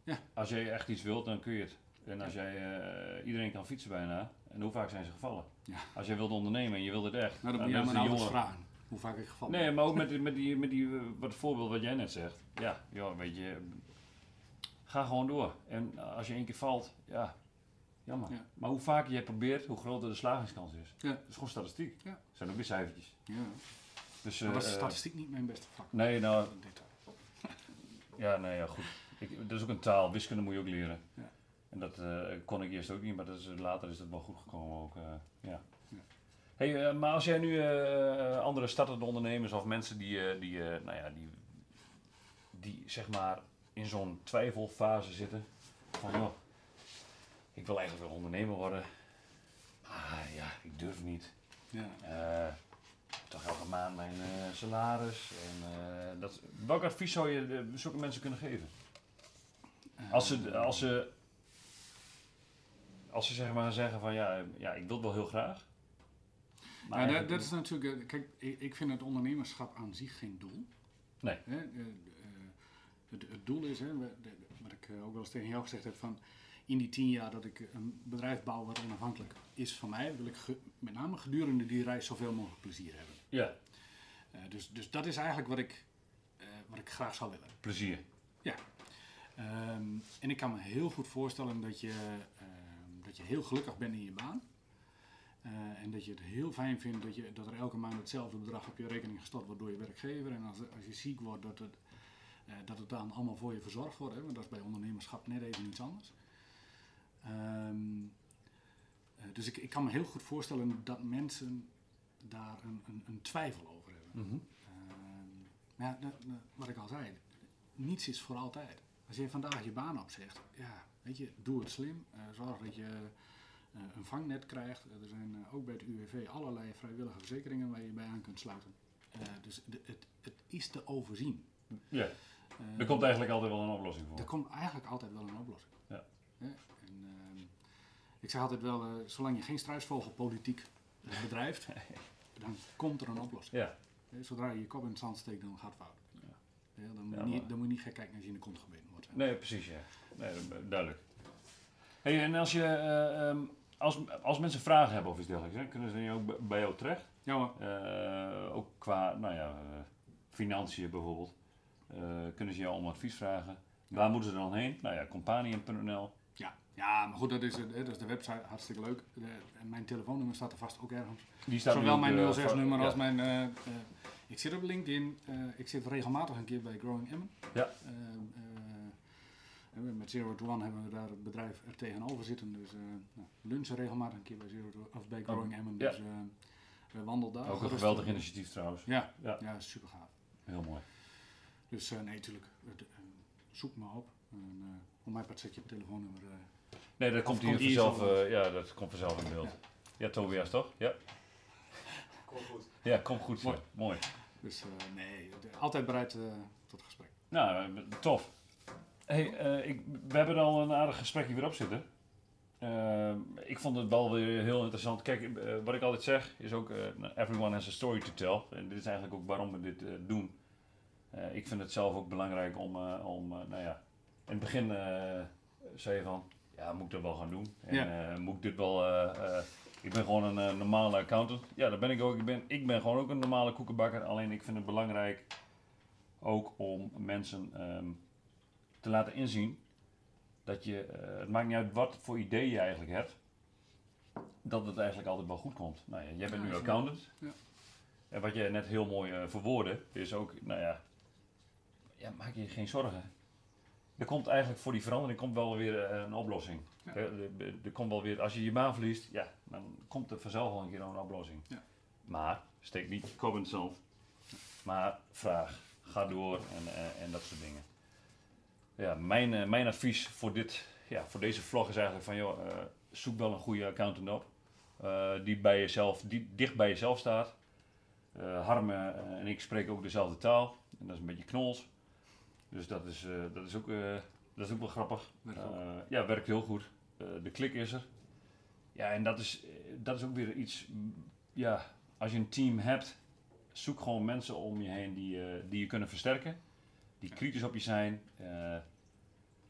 Ja. Als jij echt iets wilt, dan kun je het. En als jij, eh, iedereen kan fietsen bijna. En hoe vaak zijn ze gevallen? Ja. Als jij wilt ondernemen en je wilt het echt. Nou, dan moet je aan mijn vragen hoe vaak ik gevallen Nee, maar ook met, die- met die, met die wat voorbeeld wat jij net zegt. Ja, joh, weet je, ga gewoon door. En als je één keer valt, ja, jammer. Ja. Maar hoe vaker jij probeert, hoe groter de slagingskans is. Ja. Dat is gewoon statistiek. Ja. Dat zijn ook weer cijfertjes. Ja. Dus, Maar was eh, statistiek niet mijn beste vak? Nee, nou. Ja, nee, ja, goed. Ik, dat is ook een taal. Wiskunde moet je ook leren. Ja. En dat eh, kon ik eerst ook niet, maar dat is, later is dat wel goed gekomen ook. eh, ja. Hey, maar als jij nu andere startende ondernemers of mensen die, die, nou ja, die, die zeg maar in zo'n twijfelfase zitten. Van joh, ik wil eigenlijk wel ondernemer worden. Maar ja, ik durf niet. Ja. Eh, toch elke maand mijn eh, salaris. En, eh, dat, welk advies zou je eh, zulke mensen kunnen geven? Als ze, als ze, als ze zeg maar zeggen van ja, ja, ik wil het wel heel graag. Maar Ja, dat, dat is natuurlijk, kijk, ik, vind het ondernemerschap aan zich geen doel. Nee. Hè, het, het doel is, hè, de- wat ik ook wel eens tegen jou gezegd heb, van in die tien jaar dat ik een bedrijf bouw wat onafhankelijk is van mij, wil ik ge- met name gedurende die reis zoveel mogelijk plezier hebben. ja, Eh, dus, dus dat is eigenlijk wat ik, eh, wat ik graag zou willen. plezier. Ehm, en ik kan me heel goed voorstellen dat je, ehm, dat je heel gelukkig bent in je baan. Eh, en dat je het heel fijn vindt dat, je, dat er elke maand hetzelfde bedrag op je rekening gestort wordt door je werkgever. En als, als je ziek wordt, dat het, dat het dan allemaal voor je verzorgd wordt. Hè? Want dat is bij ondernemerschap net even iets anders. Ehm, eh, dus ik, ik kan me heel goed voorstellen dat mensen daar een, een, een twijfel over hebben. Mhm. Ehm, maar ja, wat ik al zei, niets is voor altijd. Als je vandaag je baan opzegt, ja, weet je, doe het slim. Eh, zorg dat je eh, een vangnet krijgt. Er zijn ook bij het UWV allerlei vrijwillige verzekeringen waar je bij aan kunt sluiten. Dus de, het, het is te overzien. Ja, er komt eigenlijk altijd wel een oplossing voor. er komt eigenlijk altijd wel een oplossing. Ja. Ik zeg altijd wel, eh, zolang je geen struisvogelpolitiek eh, bedrijft, dan komt er een oplossing. Ja, Hè, Zodra je je kop in het zand steekt, dan gaat het fout. Ja. Dan, moet je niet, dan moet je niet gek kijken als je in de kont gebeten wordt. nee, precies, ja. Nee, duidelijk. Hey, en als, je, eh, ehm, als, als mensen vragen hebben of iets dergelijks, hè, kunnen ze dan ook bij jou terecht? Ja hoor. Eh, ook qua, nou ja, eh, financiën bijvoorbeeld. Eh, kunnen ze jou om advies vragen? Waar moeten ze dan heen? Nou ja, companion.nl. Ja. ja, maar goed, dat is, het, hè, dat is de website, hartstikke leuk. De, en mijn telefoonnummer staat er vast ook ergens. Die staat Zowel mijn eh, 06-nummer van- als ja. mijn... eh, eh, ik zit op LinkedIn. eh, ik zit regelmatig een keer bij Growing Emmen. Ja. Eh, eh, met Zero to One hebben we daar het bedrijf er tegenover zitten. Dus eh nou, lunchen regelmatig een keer bij, Zero to, of bij Growing. Oh, ja. Dus eh we wandelen daar. Ook een geweldig initiatief trouwens. Ja, Ja. ja. super gaaf. Heel mooi. Dus eh, nee, natuurlijk. zoek me op. En, op mijn part zet je telefoonnummer. eh, Nee, dat komt komt hier vanzelf, eh, ja, dat komt vanzelf in beeld. Ja. Ja, Tobias toch? Ja. Komt goed. Ja, komt goed. Mooi. Mooi. dus eh, nee, altijd bereid eh, tot gesprek. Nou, tof. Hey, eh, ik, we hebben al een aardig gesprekje weer op zitten. Ik vond het wel weer heel interessant. Kijk, wat ik altijd zeg is ook, eh, everyone has a story to tell. En dit is eigenlijk ook waarom we dit eh, doen. Eh, ik vind het zelf ook belangrijk om, eh, om eh, nou ja, in het begin eh, zei je van, ja, moet ik dat wel gaan doen? En Ja. eh, moet ik dit wel, eh, ik ben gewoon een normale accountant. Ja, dat ben ik ook. Ik ben, ik ben gewoon ook een normale koekenbakker. Alleen ik vind het belangrijk ook om mensen ehm, te laten inzien dat je, het maakt niet uit wat voor idee je eigenlijk hebt, dat het eigenlijk altijd wel goed komt. Nou ja, jij bent Ja, nu accountant. Ja. En wat jij net heel mooi verwoordde, is ook, nou ja, ja, maak je geen zorgen. Er komt eigenlijk voor die verandering komt wel weer eh, een oplossing. Ja. Er, er- er komt wel weer, als je je baan verliest, ja, dan komt er vanzelf wel een keer een oplossing. Ja. Maar steek niet je kop in het zand. Maar vraag, ga door en, eh, en dat soort dingen. Ja, mijn, eh, mijn advies voor, dit, ja, voor deze vlog is eigenlijk van, joh, zoek wel een goede accountant op. die, bij jezelf, die dicht bij jezelf staat. Eh Harm eh, en ik spreken ook dezelfde taal. En dat is een beetje knols. Dus dat is, eh, dat is, ook, eh, dat is ook wel grappig. Eh, ja, werkt heel goed. De klik is er. Ja, en dat is, dat is ook weer iets. Ja, als je een team hebt, zoek gewoon mensen om je heen die, die je kunnen versterken. Die kritisch op je zijn.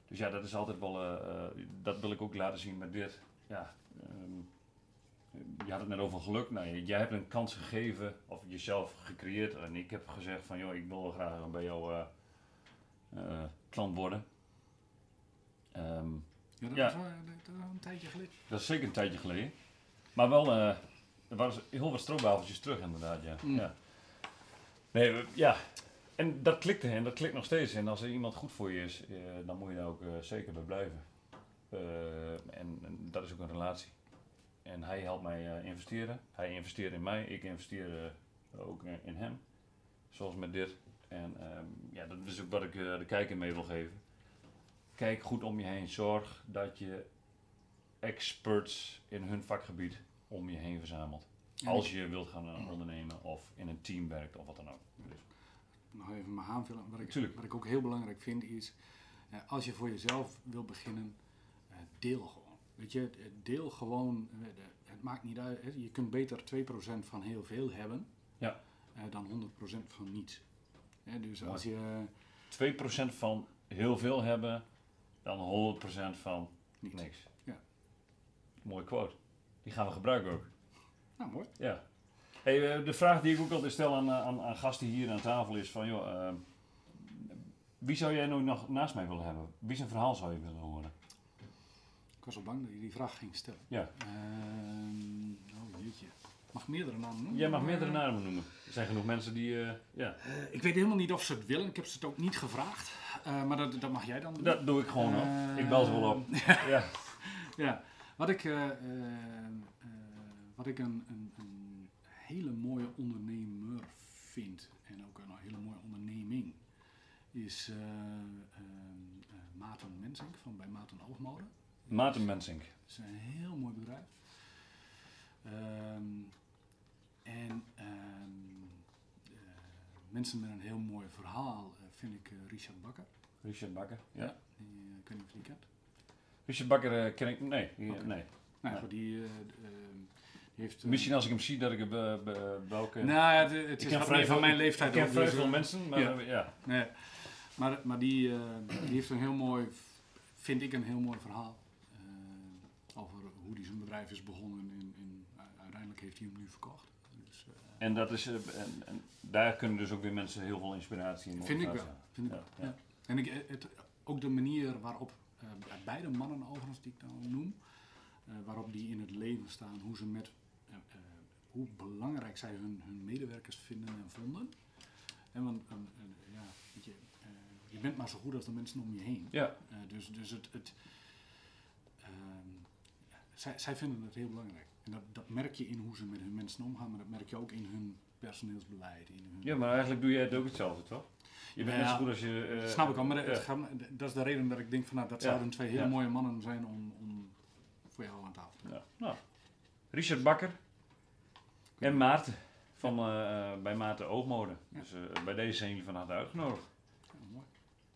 Dus ja, dat is altijd wel. dat wil ik ook laten zien met dit. Ja, ehm, je had het net over geluk. Nou, jij hebt een kans gegeven of jezelf gecreëerd. En ik heb gezegd van, joh, ik wil graag bij jou eh, eh, klant worden. Ehm, Ja, dat, Ja. Was, wel- dat was een tijdje geleden. dat is zeker een tijdje geleden. Maar wel, eh, er waren heel wat stroopwafeltjes terug inderdaad, ja. Mm. ja. Nee, we- ja. En dat klikte en dat klikt nog steeds. En als er iemand goed voor je is, eh, dan moet je daar ook eh, zeker bij blijven. Eh, en, en dat is ook een relatie. En hij helpt mij eh, investeren. Hij investeert in mij. Ik investeer eh, ook in, in hem. Zoals met dit. En ehm, ja, dat is ook wat ik eh, de kijker mee wil geven. Kijk goed om je heen. Zorg dat je experts in hun vakgebied om je heen verzamelt. Als je wilt gaan eh, ondernemen of in een team werkt of wat dan ook. Dus, nog even mijn aanvullen. Wat ik, Tuurlijk. wat ik ook heel belangrijk vind is, eh, als je voor jezelf wil beginnen, deel gewoon. Weet je, deel gewoon, het maakt niet uit, je kunt beter 2% van heel veel hebben Ja. dan 100% van niets. Dus Mooi. als je 2% van heel veel hebben, dan 100% van niets. niks. Ja. Mooie quote. Die gaan we gebruiken ook. Nou, mooi. Ja. Hey, eh, de vraag die ik ook altijd stel aan, eh, aan, aan gasten hier aan tafel is van, joh, eh, wie zou jij nou nog naast mij willen hebben? Wie zijn verhaal zou je willen horen? Ik was al bang dat je die vraag ging stellen. Ja. Ehm. Mag meerdere namen noemen? Jij mag meerdere namen noemen. Er zijn genoeg mensen die, eh, ja, eh, ik weet helemaal niet of ze het willen. Ik heb ze het ook niet gevraagd. Eh, maar dat, dat mag jij dan doen. dat doe ik gewoon op. Ik bel ze wel op. Ja. Ja, wat ik, wat ik een, een, een hele mooie ondernemer vind, en ook een hele mooie onderneming, is Maarten Mensink van bij Maarten Oogmode. Maarten Mensink. Dat is een heel mooi bedrijf. Ehm, en ehm, eh, mensen met een heel mooi verhaal eh, vind ik eh, Richard Bakker. Richard Bakker. Ja. Die, ik weet niet of je die kent. Richard Bakker ken ik, nee, die- nee. Nou, Ja. goed, die, d- ehm, die heeft, Misschien als ik hem zie dat ik hem welke... Nou ja, het, is vrij van mijn leeftijd. ik ken vrij dus, veel mensen, maar ja. ja. Nee, maar, maar die, die heeft een heel mooi, vind ik een heel mooi verhaal. over hoe hij zijn bedrijf is begonnen en, en uiteindelijk heeft hij hem nu verkocht. Dus, eh, En, dat is, eh, en, en daar kunnen dus ook weer mensen heel veel inspiratie in Vind ik wel. vind ik, wel, ja. En ik, eh, het, ook de manier waarop beide mannen overigens die ik dan noem, waarop die in het leven staan, hoe ze met, hoe belangrijk zij hun, hun medewerkers vinden en vonden. En want, ja, weet je, je bent maar zo goed als de mensen om je heen. Ja, dus dus het, het, ehm, zij, zij vinden het heel belangrijk. En dat, dat merk je in hoe ze met hun mensen omgaan, maar dat merk je ook in hun personeelsbeleid. In hun, ja, maar eigenlijk doe jij het ook hetzelfde, toch? Je bent Ja, net zo goed als je... eh, Snap ik al, maar dat, ja. het gaat me- dat is de reden dat ik denk van nou, dat zouden twee heel Ja. mooie mannen zijn om, om voor jou aan tafel te Ja, nou. Richard Bakker en Maarten van, eh, eh, bij Maarten Oogmode. Dus bij deze zijn jullie van harte uitgenodigd. Ja, mooi.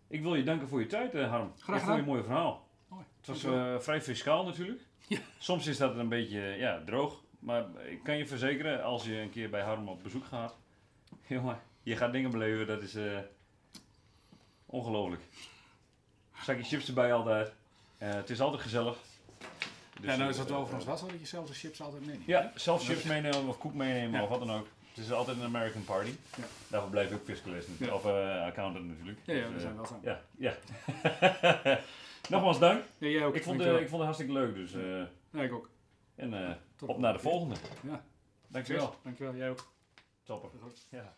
Ik wil je danken voor je tijd, Harm. Graag En voor je gedaan. mooie verhaal. mooi. Het was vrij fiscaal natuurlijk. Ja. Soms is dat een beetje ja, droog. Maar ik kan je verzekeren, als je een keer bij Harm op bezoek gaat. Jongen, je gaat dingen beleven, dat is eh, ongelooflijk. Zakje chips erbij altijd. Eh, het is altijd gezellig. Dus, ja, nou is dat eh, wel overigens wel zo dat je zelf de chips altijd meeneemt. Ja, zelf chips meenemen of koek meenemen Ja. of wat dan ook. Het is altijd een American party. Ja. Daarvoor blijf ik ook fiscalist. Ja. Of eh, accountant natuurlijk. Ja, ja, Dus, we zijn wel zo. ja, ja. Nogmaals dank. Ja, jij ook. Ik vond, het, ik vond het hartstikke leuk. Dus, eh, Ja, ik ook. en eh, op naar de volgende. Ja. Dankjewel. Dankjewel, jij ook. Topper. Ja.